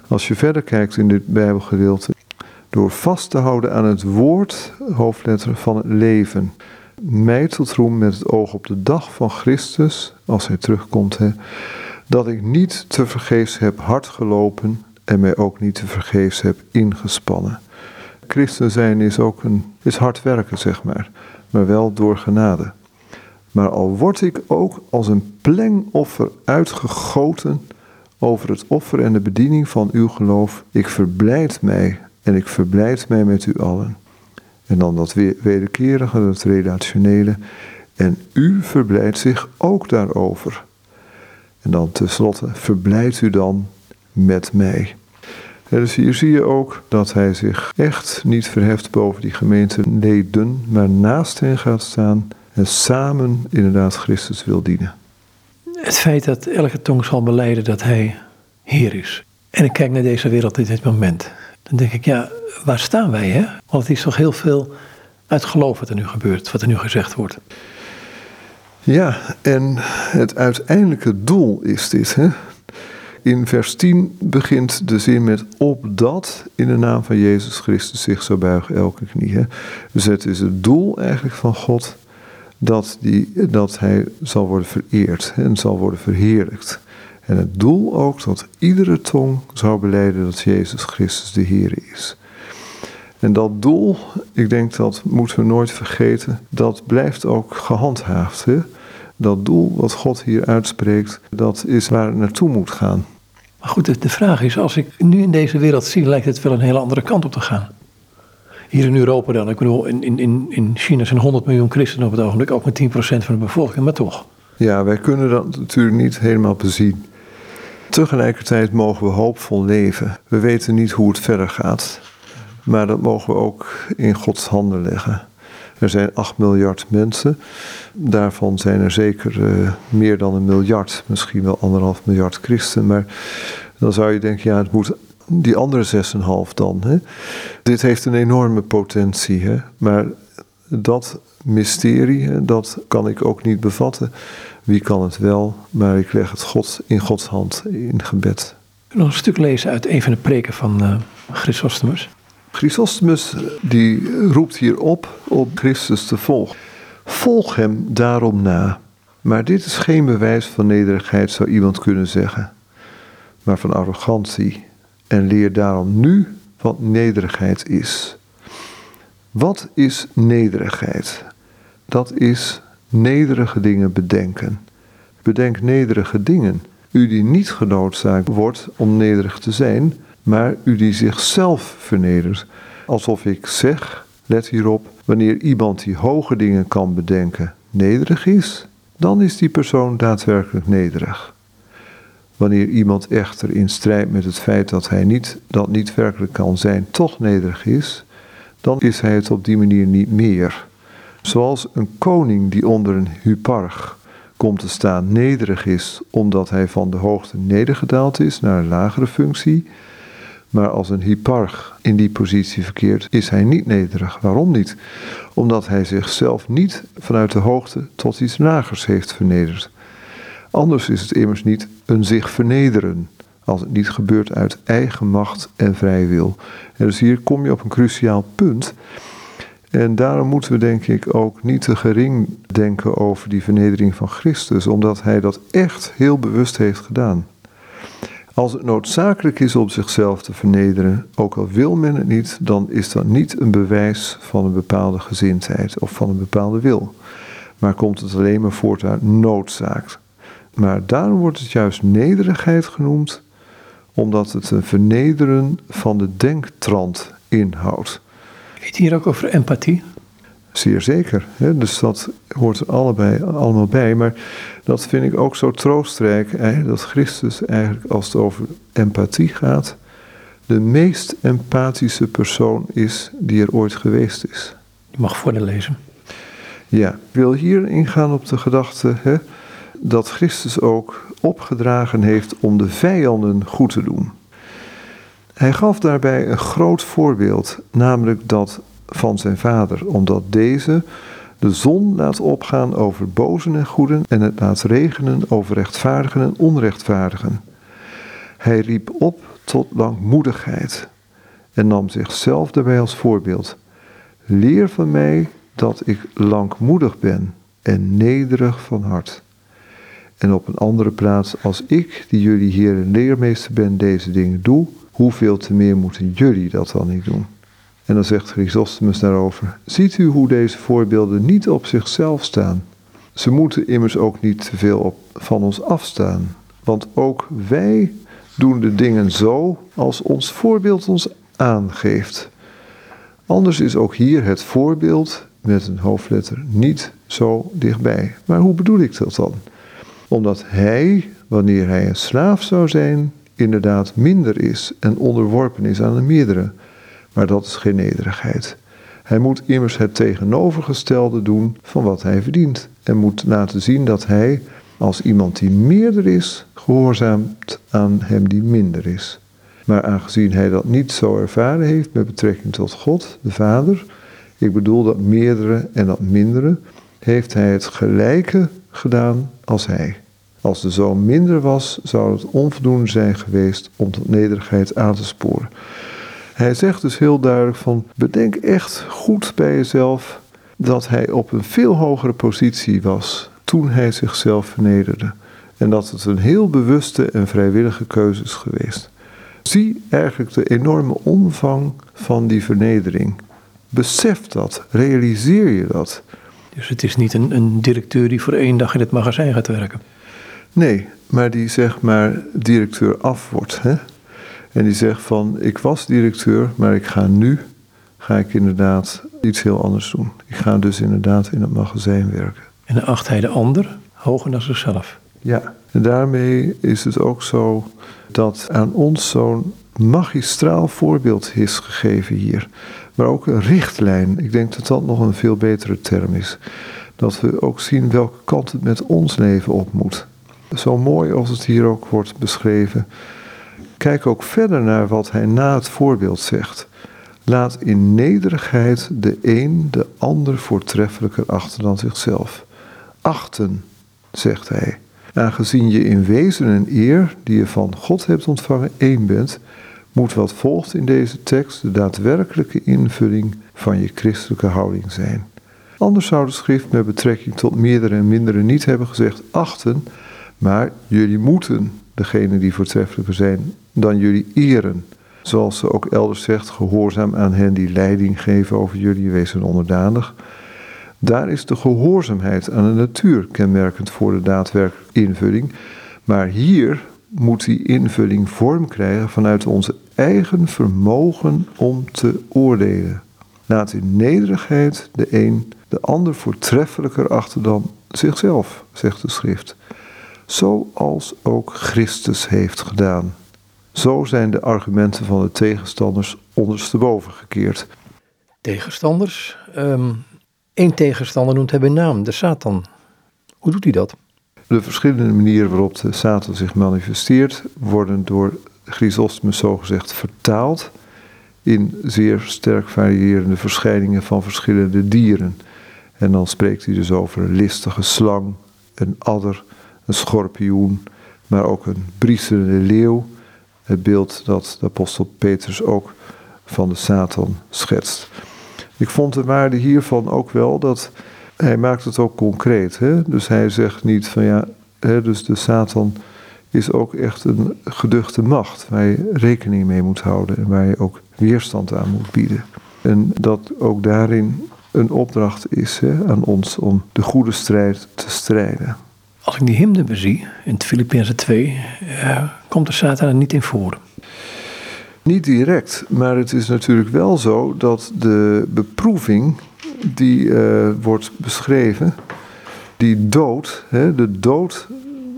Als je verder kijkt in dit Bijbelgedeelte, door vast te houden aan het woord, hoofdletter van het leven, mij tot roem met het oog op de dag van Christus, als Hij terugkomt, hè, dat ik niet te vergeefs heb hard gelopen en mij ook niet te vergeefs heb ingespannen. Christen zijn is ook een, is hard werken, zeg maar, maar wel door genade. Maar al word ik ook als een plengoffer uitgegoten over het offer en de bediening van uw geloof, ik verblijd mij en ik verblijd mij met u allen. En dan dat wederkerige, dat relationele. En u verblijdt zich ook daarover. En dan tenslotte, verblijdt u dan met mij. dus hier zie je ook dat hij zich echt niet verheft boven die gemeenteleden, maar naast hen gaat staan en samen inderdaad Christus wil dienen. Het feit dat elke tong zal beleiden dat hij Heer is. En ik kijk naar deze wereld in dit moment. Dan denk ik, ja, waar staan wij? Hè? Want het is toch heel veel uit geloof wat er nu gebeurt, wat er nu gezegd wordt. Ja, en het uiteindelijke doel is dit. Hè? In vers 10 begint de zin met opdat in de naam van Jezus Christus zich zou buigen elke knie. Dus het is het doel eigenlijk van God dat, die, dat hij zal worden vereerd en zal worden verheerlijkt. En het doel ook dat iedere tong zou beleiden dat Jezus Christus de Heer is. En dat doel, ik denk dat moeten we nooit vergeten, dat blijft ook gehandhaafd. Hè? Dat doel wat God hier uitspreekt, dat is waar het naartoe moet gaan. Maar goed, de vraag is, als ik nu in deze wereld zie, lijkt het wel een hele andere kant op te gaan. Hier in Europa dan. Ik bedoel, in, in, in China zijn 100 miljoen christenen op het ogenblik, ook met 10% van de bevolking, maar toch. Ja, wij kunnen dat natuurlijk niet helemaal bezien. Tegelijkertijd mogen we hoopvol leven. We weten niet hoe het verder gaat, maar dat mogen we ook in Gods handen leggen. Er zijn 8 miljard mensen. Daarvan zijn er zeker uh, meer dan een miljard, misschien wel anderhalf miljard christen. Maar dan zou je denken, ja, het moet die andere 6,5 dan. Hè? Dit heeft een enorme potentie, hè? maar dat mysterie, dat kan ik ook niet bevatten. Wie kan het wel, maar ik leg het God in Gods hand in gebed. Nog een stuk lezen uit een van de preken van uh, Chrysostomus. Chrysostomus die roept hier op om Christus te volgen. Volg hem daarom na. Maar dit is geen bewijs van nederigheid, zou iemand kunnen zeggen, maar van arrogantie en leer daarom nu wat nederigheid is. Wat is nederigheid? Dat is nederige dingen bedenken. Bedenk nederige dingen. U die niet genoodzaakt wordt om nederig te zijn, maar u die zichzelf vernedert. Alsof ik zeg, let hierop, wanneer iemand die hoge dingen kan bedenken nederig is, dan is die persoon daadwerkelijk nederig. Wanneer iemand echter in strijd met het feit dat hij niet, dat niet werkelijk kan zijn, toch nederig is, dan is hij het op die manier niet meer. Zoals een koning die onder een hyparch komt te staan nederig is omdat hij van de hoogte nedergedaald is naar een lagere functie. Maar als een hyparch in die positie verkeert, is hij niet nederig. Waarom niet? Omdat hij zichzelf niet vanuit de hoogte tot iets lagers heeft vernederd. Anders is het immers niet een zich vernederen, als het niet gebeurt uit eigen macht en vrije wil. En dus hier kom je op een cruciaal punt. En daarom moeten we denk ik ook niet te gering denken over die vernedering van Christus, omdat hij dat echt heel bewust heeft gedaan. Als het noodzakelijk is om zichzelf te vernederen, ook al wil men het niet, dan is dat niet een bewijs van een bepaalde gezindheid of van een bepaalde wil. Maar komt het alleen maar voort uit noodzaak. Maar daarom wordt het juist nederigheid genoemd, omdat het een vernederen van de denktrand inhoudt. Weet hier ook over empathie? Zeer zeker. Hè? Dus dat hoort er allebei, allemaal bij. Maar dat vind ik ook zo troostrijk. Dat Christus eigenlijk, als het over empathie gaat, de meest empathische persoon is die er ooit geweest is. Je mag voor lezen. Ja, ik wil hier ingaan op de gedachte hè, dat Christus ook opgedragen heeft om de vijanden goed te doen. Hij gaf daarbij een groot voorbeeld, namelijk dat van zijn vader, omdat deze de zon laat opgaan over bozen en goeden en het laat regenen over rechtvaardigen en onrechtvaardigen. Hij riep op tot langmoedigheid en nam zichzelf daarbij als voorbeeld. Leer van mij dat ik langmoedig ben en nederig van hart. En op een andere plaats, als ik, die jullie Heer en leermeester ben, deze dingen doe, hoeveel te meer moeten jullie dat dan niet doen? En dan zegt Chrysostomus daarover: Ziet u hoe deze voorbeelden niet op zichzelf staan? Ze moeten immers ook niet te veel van ons afstaan. Want ook wij doen de dingen zo als ons voorbeeld ons aangeeft. Anders is ook hier het voorbeeld met een hoofdletter niet zo dichtbij. Maar hoe bedoel ik dat dan? Omdat hij, wanneer hij een slaaf zou zijn, inderdaad minder is en onderworpen is aan de meerdere. Maar dat is geen nederigheid. Hij moet immers het tegenovergestelde doen van wat hij verdient. En moet laten zien dat hij, als iemand die meerder is, gehoorzaamt aan hem die minder is. Maar aangezien hij dat niet zo ervaren heeft met betrekking tot God, de Vader, ik bedoel dat meerdere en dat mindere, heeft hij het gelijke gedaan als hij. Als de zoon minder was, zou het onvoldoende zijn geweest om tot nederigheid aan te sporen. Hij zegt dus heel duidelijk van, bedenk echt goed bij jezelf dat hij op een veel hogere positie was toen hij zichzelf vernederde. En dat het een heel bewuste en vrijwillige keuze is geweest. Zie eigenlijk de enorme omvang van die vernedering. Besef dat, realiseer je dat. Dus het is niet een, een directeur die voor één dag in het magazijn gaat werken. Nee, maar die zeg maar directeur af wordt. Hè? En die zegt van, ik was directeur, maar ik ga nu, ga ik inderdaad iets heel anders doen. Ik ga dus inderdaad in het magazijn werken. En dan acht hij de ander hoger dan zichzelf. Ja, en daarmee is het ook zo dat aan ons zo'n magistraal voorbeeld is gegeven hier. Maar ook een richtlijn. Ik denk dat dat nog een veel betere term is. Dat we ook zien welke kant het met ons leven op moet. Zo mooi als het hier ook wordt beschreven. Kijk ook verder naar wat hij na het voorbeeld zegt. Laat in nederigheid de een de ander voortreffelijker achter dan zichzelf. Achten, zegt hij. Aangezien je in wezen en eer, die je van God hebt ontvangen, één bent, moet wat volgt in deze tekst de daadwerkelijke invulling van je christelijke houding zijn. Anders zou de schrift met betrekking tot meerdere en mindere niet hebben gezegd achten, maar jullie moeten degene die voortreffelijker zijn dan jullie eren. Zoals ze ook elders zegt, gehoorzaam aan hen die leiding geven over jullie, wees onderdanig. Daar is de gehoorzaamheid aan de natuur kenmerkend voor de daadwerkelijke invulling. Maar hier moet die invulling vorm krijgen vanuit onze eigen vermogen om te oordelen. Laat in nederigheid de een de ander voortreffelijker achter dan zichzelf, zegt de schrift. Zoals ook Christus heeft gedaan. Zo zijn de argumenten van de tegenstanders ondersteboven gekeerd. Tegenstanders? Um, één tegenstander noemt hij bij naam, de Satan. Hoe doet hij dat? De verschillende manieren waarop de Satan zich manifesteert, worden door Chrysostomus zogezegd vertaald in zeer sterk variërende verschijningen van verschillende dieren. En dan spreekt hij dus over een listige slang, een adder, een schorpioen, maar ook een brieselende leeuw. Het beeld dat de apostel Petrus ook van de Satan schetst. Ik vond de waarde hiervan ook wel dat hij maakt het ook concreet. Hè? Dus hij zegt niet van ja, hè, dus de Satan is ook echt een geduchte macht waar je rekening mee moet houden en waar je ook weerstand aan moet bieden. En dat ook daarin een opdracht is hè, aan ons om de goede strijd te strijden. Als ik die hymne bezie, in het Filippenzen 2, uh, komt de Satan er niet in voor. Niet direct, maar het is natuurlijk wel zo dat de beproeving die uh, wordt beschreven, die dood, hè, de dood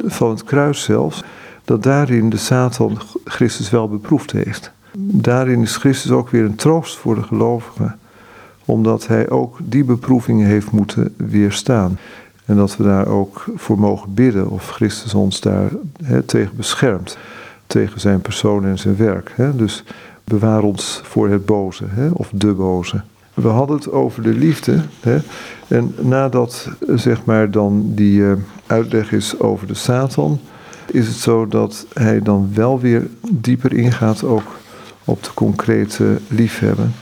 van het kruis zelfs, dat daarin de Satan Christus wel beproefd heeft. Daarin is Christus ook weer een troost voor de gelovigen, omdat hij ook die beproevingen heeft moeten weerstaan. En dat we daar ook voor mogen bidden of Christus ons daar tegen beschermt. Tegen zijn persoon en zijn werk. Dus bewaar ons voor het boze of de boze. We hadden het over de liefde. En nadat zeg maar dan die uh, uitleg is over de Satan, is het zo dat hij dan wel weer dieper ingaat ook op de concrete liefhebben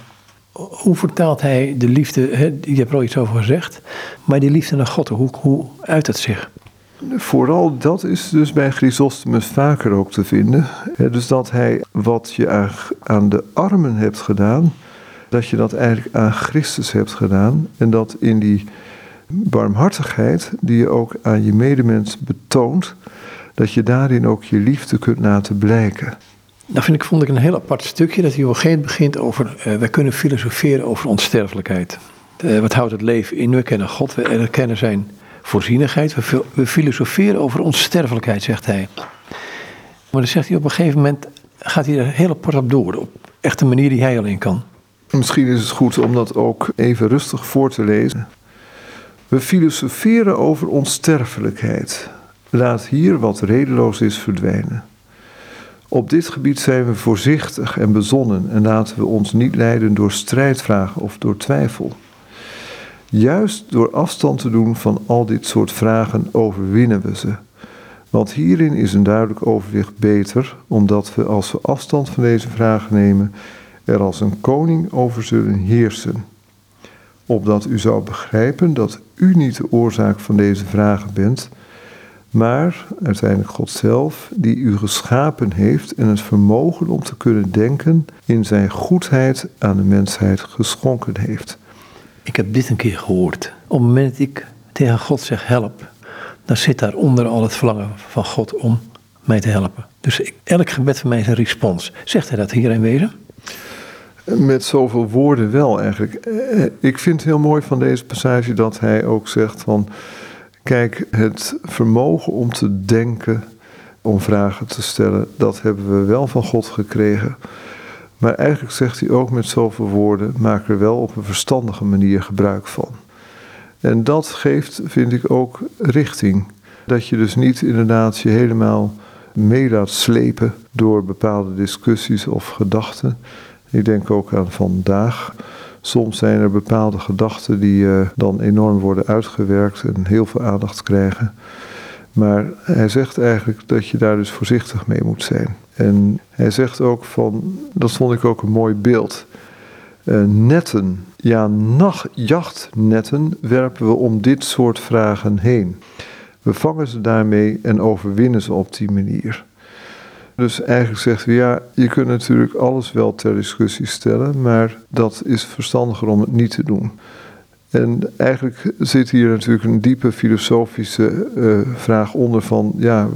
hoe vertaalt hij de liefde? Hè, je hebt er al iets over gezegd. Maar die liefde naar God, hoe, hoe uit het zich? Vooral dat is dus bij Chrysostomus vaker ook te vinden. dus dat hij wat je aan de armen hebt gedaan, dat je dat eigenlijk aan Christus hebt gedaan. En dat in die barmhartigheid die je ook aan je medemens betoont, dat je daarin ook je liefde kunt laten blijken. Dat vind ik, vond ik een heel apart stukje, dat hij op begint over, uh, wij kunnen filosoferen over onsterfelijkheid. Uh, wat houdt het leven in? We kennen God, we erkennen zijn voorzienigheid, we, we filosoferen over onsterfelijkheid, zegt hij. Maar dan zegt hij op een gegeven moment, gaat hij er heel apart op door, op echt een manier die hij alleen kan. Misschien is het goed om dat ook even rustig voor te lezen. We filosoferen over onsterfelijkheid. Laat hier wat redeloos is verdwijnen. Op dit gebied zijn we voorzichtig en bezonnen en laten we ons niet leiden door strijdvragen of door twijfel. Juist door afstand te doen van al dit soort vragen overwinnen we ze. Want hierin is een duidelijk overwicht beter, omdat we als we afstand van deze vragen nemen, er als een koning over zullen heersen. Opdat u zou begrijpen dat u niet de oorzaak van deze vragen bent, maar uiteindelijk God zelf, die u geschapen heeft en het vermogen om te kunnen denken in zijn goedheid aan de mensheid geschonken heeft. Ik heb dit een keer gehoord. Op het moment dat ik tegen God zeg help, dan zit daaronder al het verlangen van God om mij te helpen. Dus elk gebed van mij is een respons. Zegt hij dat hier in wezen? Met zoveel woorden wel eigenlijk. Eh, ik vind het heel mooi van deze passage dat hij ook zegt van Kijk, het vermogen om te denken, om vragen te stellen, dat hebben we wel van God gekregen. Maar eigenlijk zegt hij ook met zoveel woorden: maak er wel op een verstandige manier gebruik van. En dat geeft, vind ik, ook richting. Dat je dus niet inderdaad je helemaal mee laat slepen door bepaalde discussies of gedachten. Ik denk ook aan vandaag. Soms zijn er bepaalde gedachten die uh, dan enorm worden uitgewerkt en heel veel aandacht krijgen. Maar hij zegt eigenlijk dat je daar dus voorzichtig mee moet zijn. En hij zegt ook van, dat vond ik ook een mooi beeld. Uh, netten, ja, nachtjachtnetten werpen we om dit soort vragen heen. We vangen ze daarmee en overwinnen ze op die manier. Dus eigenlijk zegt hij, ja, je kunt natuurlijk alles wel ter discussie stellen, maar dat is verstandiger om het niet te doen. En eigenlijk zit hier natuurlijk een diepe filosofische uh, vraag onder van, ja,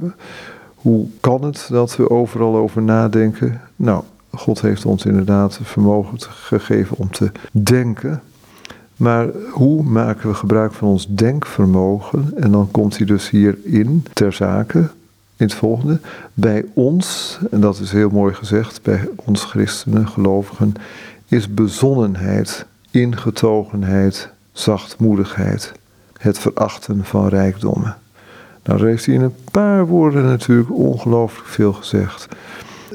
hoe kan het dat we overal over nadenken? Nou, God heeft ons inderdaad vermogen gegeven om te denken. Maar hoe maken we gebruik van ons denkvermogen? En dan komt hij dus hierin ter zake in het volgende. Bij ons, en dat is heel mooi gezegd, bij ons christenen, gelovigen, is bezonnenheid, ingetogenheid, zachtmoedigheid, het verachten van rijkdommen. Nou, daar heeft hij in een paar woorden natuurlijk ongelooflijk veel gezegd.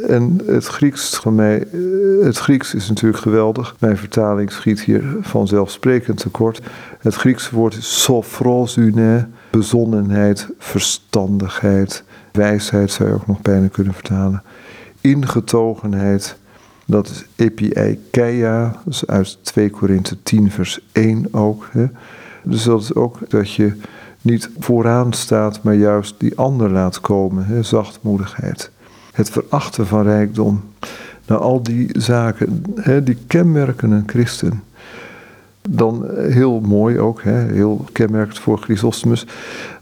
En het Grieks, van mij, eh, het Grieks is natuurlijk geweldig. Mijn vertaling schiet hier vanzelfsprekend tekort. Het Griekse woord is sophrosune, bezonnenheid, verstandigheid, Wijsheid zou je ook nog bijna kunnen vertalen. Ingetogenheid, dat is epieikeia, dat is uit 2 Korinthe 10 vers 1 ook. Hè. Dus dat is ook dat je niet vooraan staat, maar juist die ander laat komen. Hè. Zachtmoedigheid. Het verachten van rijkdom. Nou, al die zaken, hè, die kenmerken een christen. Dan eh, heel mooi ook, hè, heel kenmerkend voor Chrysostomus.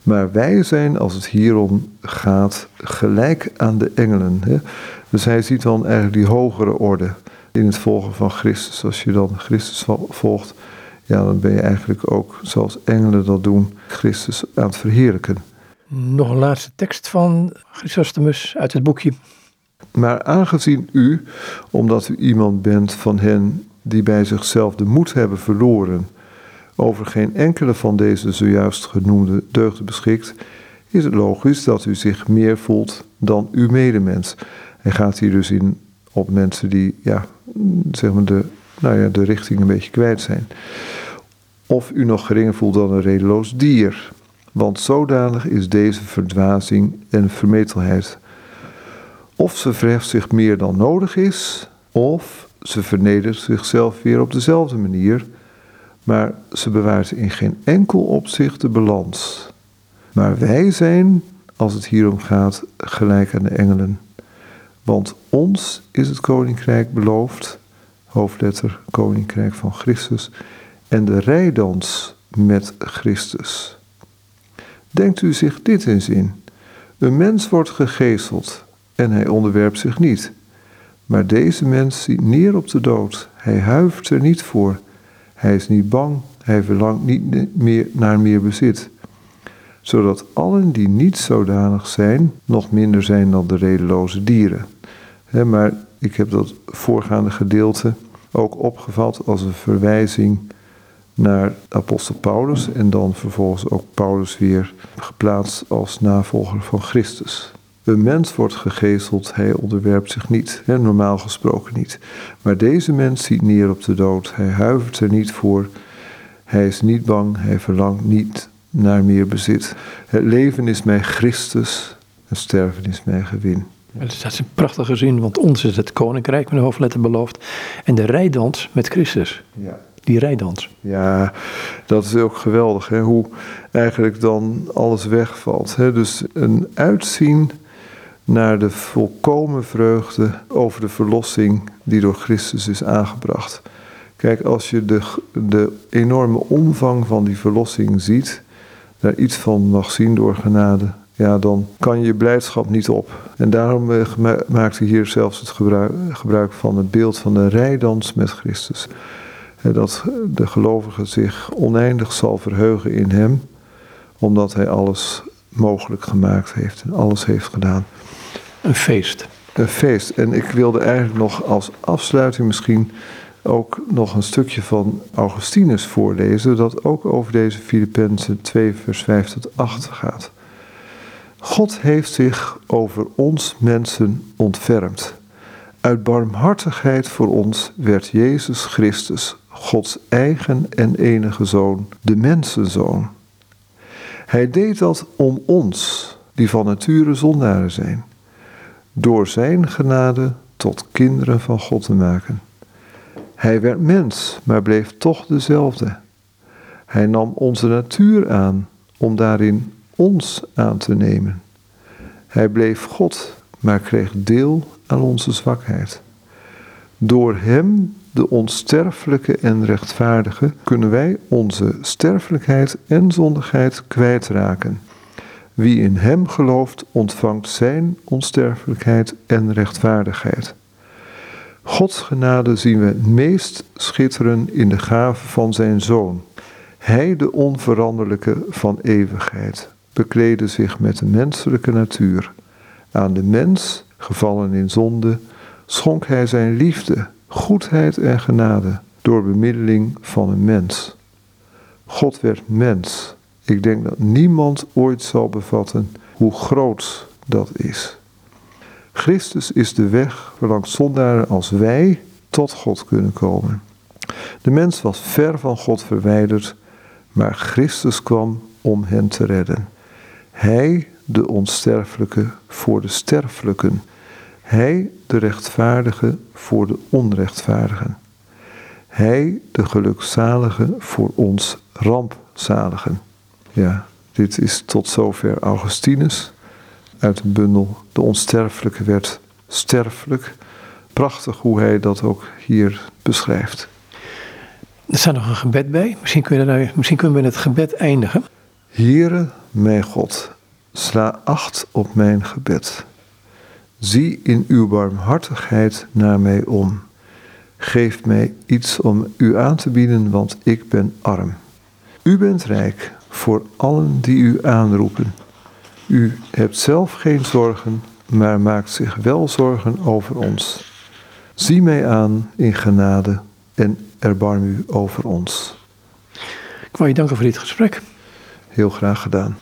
Maar wij zijn, als het hierom gaat, gelijk aan de engelen. Hè. Dus hij ziet dan eigenlijk die hogere orde in het volgen van Christus. Als je dan Christus volgt, ja, dan ben je eigenlijk ook, zoals engelen dat doen, Christus aan het verheerlijken. Nog een laatste tekst van Chrysostomus uit het boekje. Maar aangezien u, omdat u iemand bent van hen die bij zichzelf de moed hebben verloren, over geen enkele van deze zojuist genoemde deugden beschikt, is het logisch dat u zich meer voelt dan uw medemens. Hij gaat hier dus in op mensen die ja, zeg maar de, nou ja, de richting een beetje kwijt zijn. Of u nog geringer voelt dan een redeloos dier. Want zodanig is deze verdwazing en vermetelheid. Of ze verheft zich meer dan nodig is, of ze vernedert zichzelf weer op dezelfde manier, maar ze bewaart in geen enkel opzicht de balans. Maar wij zijn, als het hierom gaat, gelijk aan de engelen. Want ons is het koninkrijk beloofd, hoofdletter koninkrijk van Christus, en de rijdans met Christus. Denkt u zich dit eens in. Een mens wordt gegezeld en hij onderwerpt zich niet. Maar deze mens ziet neer op de dood. Hij huift er niet voor. Hij is niet bang. Hij verlangt niet meer naar meer bezit. Zodat allen die niet zodanig zijn, nog minder zijn dan de redeloze dieren. maar ik heb dat voorgaande gedeelte ook opgevat als een verwijzing naar apostel Paulus en dan vervolgens ook Paulus weer geplaatst als navolger van Christus. Een mens wordt gegezeld, hij onderwerpt zich niet, hè, normaal gesproken niet. Maar deze mens ziet neer op de dood, hij huivert er niet voor, hij is niet bang, hij verlangt niet naar meer bezit. Het leven is mij Christus, en sterven is mij gewin. Dat is een prachtige zin, want ons is het koninkrijk met de hoofdletter beloofd. En de rijdans met Christus. Ja die rijdans. Ja, dat is ook geweldig. Hè? Hoe eigenlijk dan alles wegvalt. Hè? Dus een uitzien naar de volkomen vreugde over de verlossing die door Christus is aangebracht. Kijk, als je de, de enorme omvang van die verlossing ziet, daar iets van mag zien door genade, ja, dan kan je blijdschap niet op. En daarom eh, maakt hij hier zelfs het gebruik, gebruik van het beeld van de rijdans met Christus dat de gelovige zich oneindig zal verheugen in Hem, omdat Hij alles mogelijk gemaakt heeft en alles heeft gedaan. Een feest. Een feest. En ik wilde eigenlijk nog als afsluiting misschien ook nog een stukje van Augustinus voorlezen, dat ook over deze Filippenzen 2, vers 5 tot 8 gaat. God heeft zich over ons mensen ontfermd. Uit barmhartigheid voor ons werd Jezus Christus Gods eigen en enige zoon, de mensenzoon. Hij deed dat om ons, die van nature zondaren zijn, door zijn genade tot kinderen van God te maken. Hij werd mens, maar bleef toch dezelfde. Hij nam onze natuur aan om daarin ons aan te nemen. Hij bleef God, maar kreeg deel aan onze zwakheid. Door hem de onsterfelijke en rechtvaardige, kunnen wij onze sterfelijkheid en zondigheid kwijtraken. Wie in Hem gelooft, ontvangt Zijn onsterfelijkheid en rechtvaardigheid. Gods genade zien we het meest schitteren in de gave van Zijn Zoon. Hij, de onveranderlijke van eeuwigheid, bekleedde zich met de menselijke natuur. Aan de mens, gevallen in zonde, schonk Hij Zijn liefde goedheid en genade door bemiddeling van een mens. God werd mens. Ik denk dat niemand ooit zal bevatten hoe groot dat is. Christus is de weg waarlangs zondaren als wij tot God kunnen komen. De mens was ver van God verwijderd, maar Christus kwam om hen te redden. Hij, de onsterfelijke, voor de sterfelijken hij, de rechtvaardige, voor de onrechtvaardigen. Hij, de gelukzalige, voor ons rampzaligen. Ja, dit is tot zover Augustinus uit de bundel De Onsterfelijke werd sterfelijk. Prachtig hoe hij dat ook hier beschrijft. Er staat nog een gebed bij. Misschien kunnen, we, daar- misschien kunnen we met het gebed eindigen. Heere, mijn God, sla acht op mijn gebed. Zie in uw barmhartigheid naar mij om. Geef mij iets om u aan te bieden, want ik ben arm. U bent rijk voor allen die u aanroepen. U hebt zelf geen zorgen, maar maakt zich wel zorgen over ons. Zie mij aan in genade en erbarm u over ons. Ik wou je danken voor dit gesprek. Heel graag gedaan.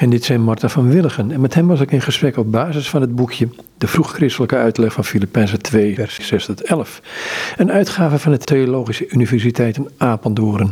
En dit zijn Marta van Willigen. En met hem was ik in gesprek op basis van het boekje De vroegchristelijke uitleg van Filippenzen 2, vers 6 tot 11. Een uitgave van de Theologische Universiteit in Apeldoorn.